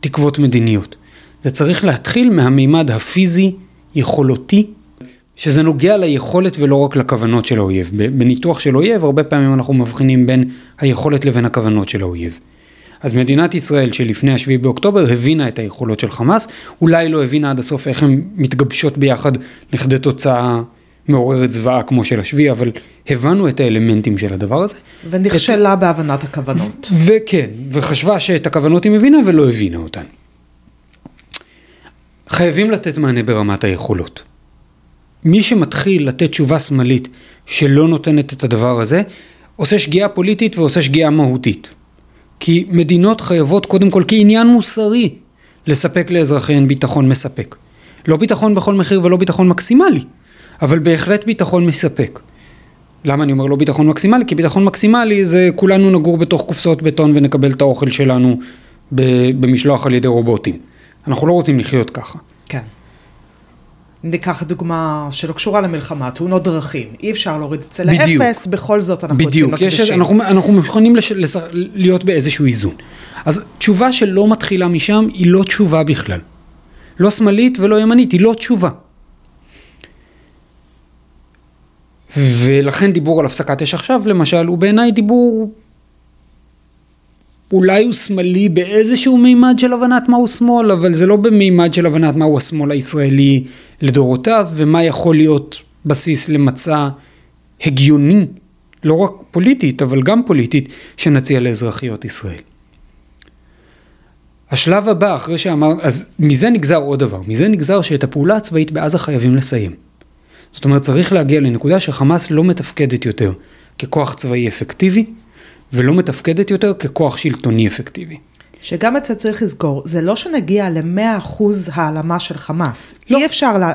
תקוות מדיניות. זה צריך להתחיל מהמימד הפיזי, יכולותי, שזה נוגע ליכולת ולא רק לכוונות של האויב. בניתוח של אויב, הרבה פעמים אנחנו מבחינים בין היכולת לבין הכוונות של האויב. אז מדינת ישראל שלפני השביעי באוקטובר הבינה את היכולות של חמאס, אולי לא הבינה עד הסוף איך הן מתגבשות ביחד לכדי תוצאה מעוררת זוועה כמו של השביעי, אבל הבנו את האלמנטים של הדבר הזה. ונכשלה את... בהבנת הכוונות. וכן, וחשבה שאת הכוונות היא מבינה ולא הבינה אותן. חייבים לתת מענה ברמת היכולות. מי שמתחיל לתת תשובה שמאלית שלא נותנת את הדבר הזה, עושה שגיאה פוליטית ועושה שגיאה מהותית. כי מדינות חייבות קודם כל כעניין מוסרי לספק לאזרחיהן ביטחון מספק. לא ביטחון בכל מחיר ולא ביטחון מקסימלי, אבל בהחלט ביטחון מספק. למה אני אומר לא ביטחון מקסימלי? כי ביטחון מקסימלי זה כולנו נגור בתוך קופסאות בטון ונקבל את האוכל שלנו במשלוח על ידי רובוטים. אנחנו לא רוצים לחיות ככה. כן. ניקח דוגמה שלא קשורה למלחמה, תאונות דרכים. אי אפשר להוריד את זה לאפס, בכל זאת אנחנו בדיוק, יוצאים לקדשים. בדיוק, אנחנו, אנחנו מוכנים לש, לש, להיות באיזשהו איזון. אז תשובה שלא מתחילה משם היא לא תשובה בכלל. לא שמאלית ולא ימנית, היא לא תשובה. ולכן דיבור על הפסקת אש עכשיו, למשל, הוא בעיניי דיבור אולי הוא שמאלי באיזשהו מימד של הבנת מהו שמאל, אבל זה לא במימד של הבנת מהו השמאל הישראלי לדורותיו, ומה יכול להיות בסיס למצע הגיוני, לא רק פוליטית, אבל גם פוליטית, שנציע לאזרחיות ישראל. השלב הבא, אחרי שאמר, אז מזה נגזר עוד דבר, מזה נגזר שאת הפעולה הצבאית בעזה חייבים לסיים. זאת אומרת, צריך להגיע לנקודה שחמאס לא מתפקדת יותר ככוח צבאי אפקטיבי, ולא מתפקדת יותר ככוח שלטוני אפקטיבי. שגם את זה צריך לזכור, זה לא שנגיע ל-100% העלמה של חמאס. לא. אי אפשר, לה,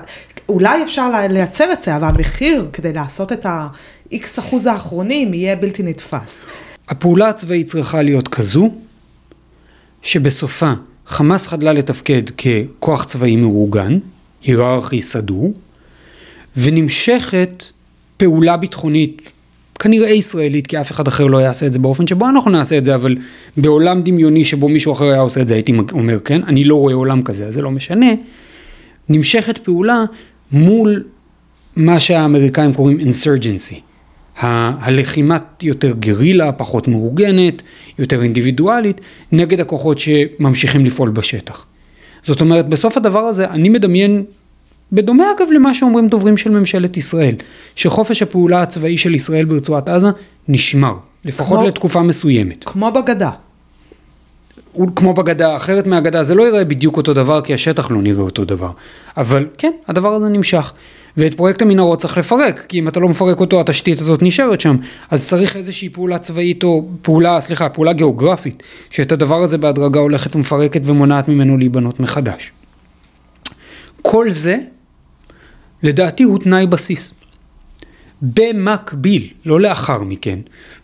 אולי אפשר לייצר את זה, אבל המחיר כדי לעשות את ה-X אחוז האחרונים יהיה בלתי נתפס. הפעולה הצבאית צריכה להיות כזו, שבסופה חמאס חדלה לתפקד ככוח צבאי מאורגן, היררכי סדור, ונמשכת פעולה ביטחונית כנראה ישראלית, כי אף אחד אחר לא יעשה את זה באופן שבו אנחנו נעשה את זה, אבל בעולם דמיוני שבו מישהו אחר היה עושה את זה, הייתי אומר כן, אני לא רואה עולם כזה, אז זה לא משנה. נמשכת פעולה מול מה שהאמריקאים קוראים insurgency. הלחימת יותר גרילה, פחות מאורגנת, יותר אינדיבידואלית, נגד הכוחות שממשיכים לפעול בשטח. זאת אומרת, בסוף הדבר הזה, אני מדמיין בדומה אגב למה שאומרים דוברים של ממשלת ישראל, שחופש הפעולה הצבאי של ישראל ברצועת עזה נשמר, לפחות כמו, לתקופה מסוימת. כמו בגדה. כמו בגדה, אחרת מהגדה, זה לא יראה בדיוק אותו דבר, כי השטח לא נראה אותו דבר. אבל כן, הדבר הזה נמשך. ואת פרויקט המנהרות צריך לפרק, כי אם אתה לא מפרק אותו, התשתית הזאת נשארת שם. אז צריך איזושהי פעולה צבאית או פעולה, סליחה, פעולה גיאוגרפית, שאת הדבר הזה בהדרגה הולכת ומפרקת ומונעת ממנו להיבנות מחדש. כל זה לדעתי הוא תנאי בסיס. במקביל, לא לאחר מכן,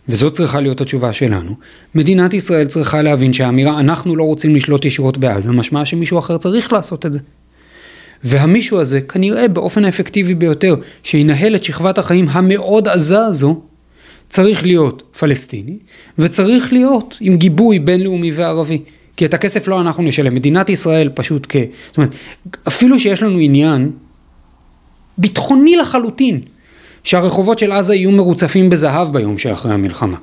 וזאת צריכה להיות התשובה שלנו, מדינת ישראל צריכה להבין שהאמירה אנחנו לא רוצים לשלוט ישירות בעזה, משמע שמישהו אחר צריך לעשות את זה. והמישהו הזה, כנראה באופן האפקטיבי ביותר, שינהל את שכבת החיים המאוד עזה הזו, צריך להיות פלסטיני, וצריך להיות עם גיבוי בינלאומי וערבי. כי את הכסף לא אנחנו נשלם, מדינת ישראל פשוט כ... זאת אומרת, אפילו שיש לנו עניין ביטחוני לחלוטין, שהרחובות של עזה יהיו מרוצפים בזהב ביום שאחרי המלחמה.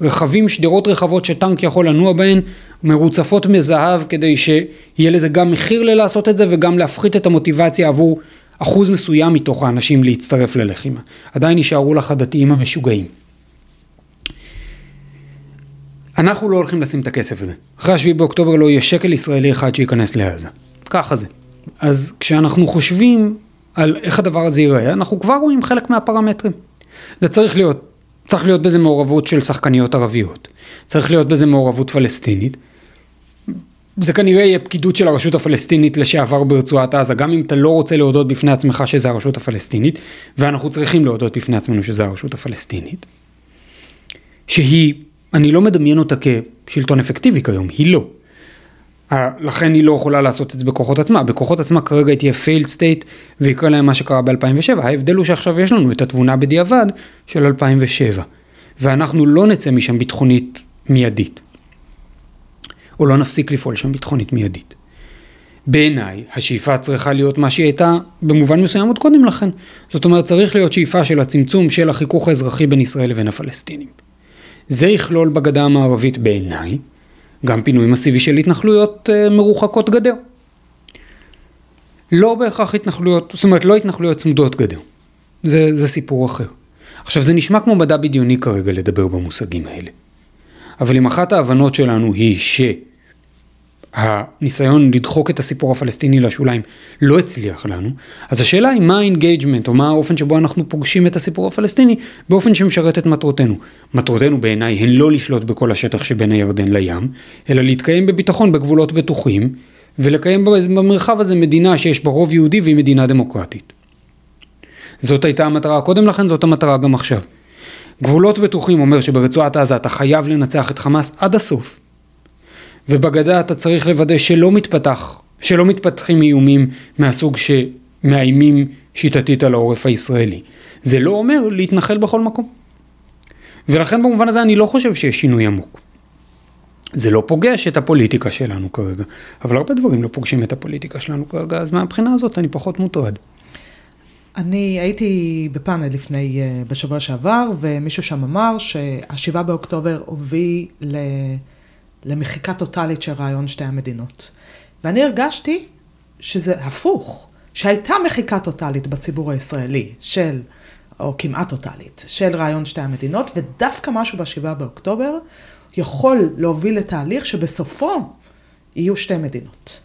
רכבים, שדרות רחבות שטנק יכול לנוע בהן, מרוצפות מזהב כדי שיהיה לזה גם מחיר ללעשות את זה וגם להפחית את המוטיבציה עבור אחוז מסוים מתוך האנשים להצטרף ללחימה. עדיין יישארו לך הדתיים המשוגעים. אנחנו לא הולכים לשים את הכסף הזה. אחרי השביעי באוקטובר לא יהיה שקל ישראלי אחד שייכנס לעזה. ככה זה. אז כשאנחנו חושבים על איך הדבר הזה ייראה, אנחנו כבר רואים חלק מהפרמטרים. זה צריך להיות, צריך להיות בזה מעורבות של שחקניות ערביות, צריך להיות בזה מעורבות פלסטינית. זה כנראה יהיה פקידות של הרשות הפלסטינית לשעבר ברצועת עזה, גם אם אתה לא רוצה להודות בפני עצמך שזה הרשות הפלסטינית, ואנחנו צריכים להודות בפני עצמנו שזה הרשות הפלסטינית, שהיא, אני לא מדמיין אותה כשלטון אפקטיבי כיום, היא לא. לכן היא לא יכולה לעשות את זה בכוחות עצמה, בכוחות עצמה כרגע היא תהיה failed state ויקרה להם מה שקרה ב-2007, ההבדל הוא שעכשיו יש לנו את התבונה בדיעבד של 2007, ואנחנו לא נצא משם ביטחונית מיידית, או לא נפסיק לפעול שם ביטחונית מיידית. בעיניי השאיפה צריכה להיות מה שהיא הייתה במובן מסוים עוד קודם לכן, זאת אומרת צריך להיות שאיפה של הצמצום של החיכוך האזרחי בין ישראל לבין הפלסטינים. זה יכלול בגדה המערבית בעיניי גם פינוי מסיבי של התנחלויות אה, מרוחקות גדר. לא בהכרח התנחלויות, זאת אומרת לא התנחלויות צמודות גדר. זה, זה סיפור אחר. עכשיו זה נשמע כמו מדע בדיוני כרגע לדבר במושגים האלה. אבל אם אחת ההבנות שלנו היא ש... הניסיון לדחוק את הסיפור הפלסטיני לשוליים לא הצליח לנו, אז השאלה היא מה ה engagement או מה האופן שבו אנחנו פוגשים את הסיפור הפלסטיני באופן שמשרת את מטרותינו. מטרותינו בעיניי הן לא לשלוט בכל השטח שבין הירדן לים, אלא להתקיים בביטחון בגבולות בטוחים ולקיים במרחב הזה מדינה שיש בה רוב יהודי והיא מדינה דמוקרטית. זאת הייתה המטרה קודם לכן, זאת המטרה גם עכשיו. גבולות בטוחים אומר שברצועת עזה אתה חייב לנצח את חמאס עד הסוף. ובגדה אתה צריך לוודא שלא מתפתח, שלא מתפתחים איומים מהסוג שמאיימים שיטתית על העורף הישראלי. זה לא אומר להתנחל בכל מקום. ולכן במובן הזה אני לא חושב שיש שינוי עמוק. זה לא פוגש את הפוליטיקה שלנו כרגע, אבל הרבה דברים לא פוגשים את הפוליטיקה שלנו כרגע, אז מהבחינה הזאת אני פחות מוטרד. אני הייתי בפאנל לפני, אה, בשבוע שעבר, ומישהו שם אמר שהשבעה באוקטובר הוביל למחיקה טוטאלית של רעיון שתי המדינות. ואני הרגשתי שזה הפוך, שהייתה מחיקה טוטאלית בציבור הישראלי של, או כמעט טוטאלית, של רעיון שתי המדינות, ודווקא משהו בשבעה באוקטובר יכול להוביל לתהליך שבסופו יהיו שתי מדינות.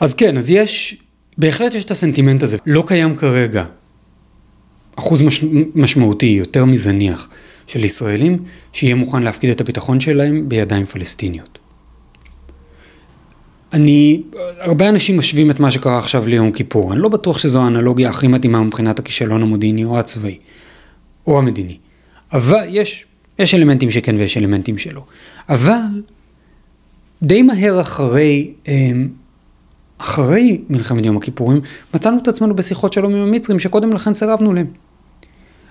אז כן, אז יש, בהחלט יש את הסנטימנט הזה. לא קיים כרגע אחוז מש, משמעותי, יותר מזניח, של ישראלים, שיהיה מוכן להפקיד את הביטחון שלהם בידיים פלסטיניות. אני, הרבה אנשים משווים את מה שקרה עכשיו ליום כיפור, אני לא בטוח שזו האנלוגיה הכי מתאימה מבחינת הכישלון המודיעיני או הצבאי, או המדיני. אבל יש יש אלמנטים שכן ויש אלמנטים שלא. אבל די מהר אחרי, אמ, אחרי מלחמת יום הכיפורים, מצאנו את עצמנו בשיחות שלום עם המצרים שקודם לכן סירבנו להם.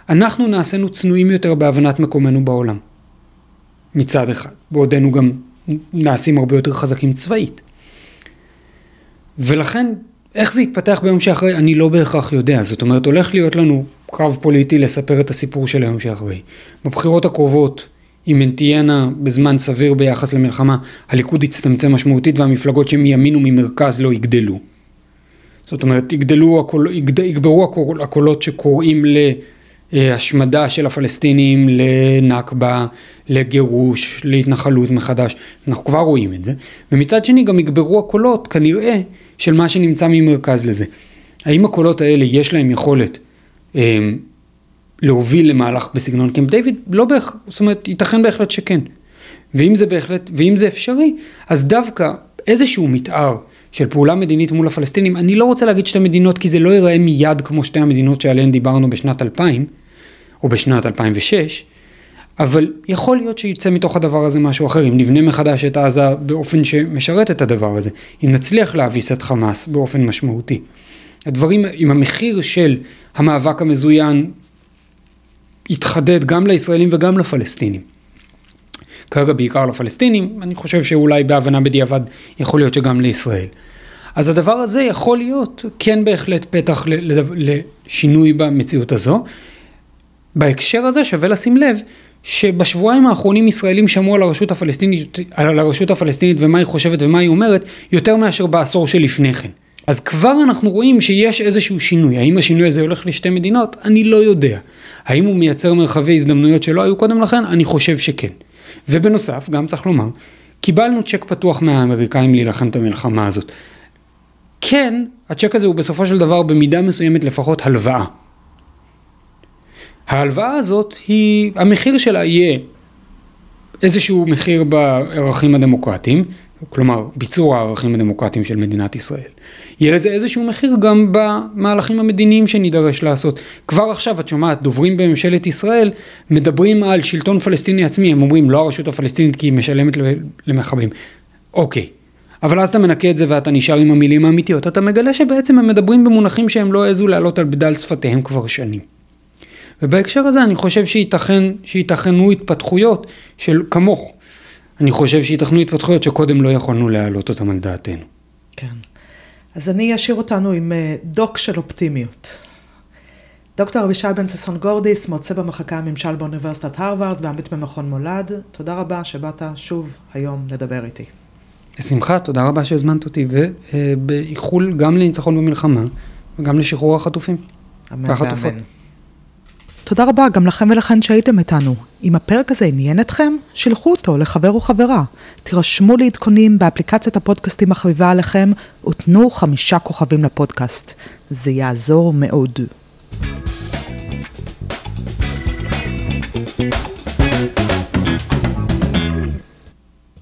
אנחנו נעשינו צנועים יותר בהבנת מקומנו בעולם. מצד אחד, בעודנו גם נעשים הרבה יותר חזקים צבאית. ולכן, איך זה יתפתח ביום שאחרי, אני לא בהכרח יודע. זאת אומרת, הולך להיות לנו קרב פוליטי לספר את הסיפור של היום שאחרי. בבחירות הקרובות, אם הן תהיינה בזמן סביר ביחס למלחמה, הליכוד יצטמצם משמעותית והמפלגות שמימין וממרכז לא יגדלו. זאת אומרת, יגדלו, הקול, יגד, יגברו הקול, הקולות שקוראים להשמדה של הפלסטינים, לנכבה, לגירוש, להתנחלות מחדש. אנחנו כבר רואים את זה. ומצד שני גם יגברו הקולות, כנראה, של מה שנמצא ממרכז לזה. האם הקולות האלה יש להם יכולת אמ, להוביל למהלך בסגנון קמפ דיוויד? לא בהכרח, זאת אומרת, ייתכן בהחלט שכן. ואם זה בהחלט, ואם זה אפשרי, אז דווקא איזשהו מתאר של פעולה מדינית מול הפלסטינים, אני לא רוצה להגיד שתי מדינות, כי זה לא ייראה מיד כמו שתי המדינות שעליהן דיברנו בשנת 2000, או בשנת 2006, אבל יכול להיות שיצא מתוך הדבר הזה משהו אחר, אם נבנה מחדש את עזה באופן שמשרת את הדבר הזה, אם נצליח להביס את חמאס באופן משמעותי. הדברים, אם המחיר של המאבק המזוין יתחדד גם לישראלים וגם לפלסטינים. כרגע בעיקר לפלסטינים, אני חושב שאולי בהבנה בדיעבד יכול להיות שגם לישראל. אז הדבר הזה יכול להיות כן בהחלט פתח לשינוי במציאות הזו. בהקשר הזה שווה לשים לב שבשבועיים האחרונים ישראלים שמעו על הרשות הפלסטינית, על הרשות הפלסטינית ומה היא חושבת ומה היא אומרת, יותר מאשר בעשור שלפני כן. אז כבר אנחנו רואים שיש איזשהו שינוי. האם השינוי הזה הולך לשתי מדינות? אני לא יודע. האם הוא מייצר מרחבי הזדמנויות שלא היו קודם לכן? אני חושב שכן. ובנוסף, גם צריך לומר, קיבלנו צ'ק פתוח מהאמריקאים להילחם את המלחמה הזאת. כן, הצ'ק הזה הוא בסופו של דבר במידה מסוימת לפחות הלוואה. ההלוואה הזאת היא, המחיר שלה יהיה איזשהו מחיר בערכים הדמוקרטיים, כלומר ביצור הערכים הדמוקרטיים של מדינת ישראל. יהיה לזה איזשהו מחיר גם במהלכים המדיניים שנידרש לעשות. כבר עכשיו את שומעת דוברים בממשלת ישראל מדברים על שלטון פלסטיני עצמי, הם אומרים לא הרשות הפלסטינית כי היא משלמת למחבלים. אוקיי, אבל אז אתה מנקה את זה ואתה נשאר עם המילים האמיתיות, אתה מגלה שבעצם הם מדברים במונחים שהם לא העזו להעלות על בדל שפתיהם כבר שנים. ובהקשר הזה אני חושב שייתכן, שייתכנו התפתחויות של כמוך. אני חושב שייתכנו התפתחויות שקודם לא יכולנו להעלות אותן על דעתנו. כן. אז אני אשאיר אותנו עם אה, דוק של אופטימיות. דוקטור אבישי בן ששון גורדיס, מרצה במחלקה הממשל באוניברסיטת הרווארד ועמית במכון מולד, תודה רבה שבאת שוב היום לדבר איתי. בשמחה, תודה רבה שהזמנת אותי, ובאיחול גם לניצחון במלחמה וגם לשחרור החטופים. אמן ואמן. תודה רבה גם לכם ולכן שהייתם איתנו. אם הפרק הזה עניין אתכם, שילחו אותו לחבר או חברה. תירשמו לעדכונים באפליקציית הפודקאסטים החביבה עליכם, ותנו חמישה כוכבים לפודקאסט. זה יעזור מאוד.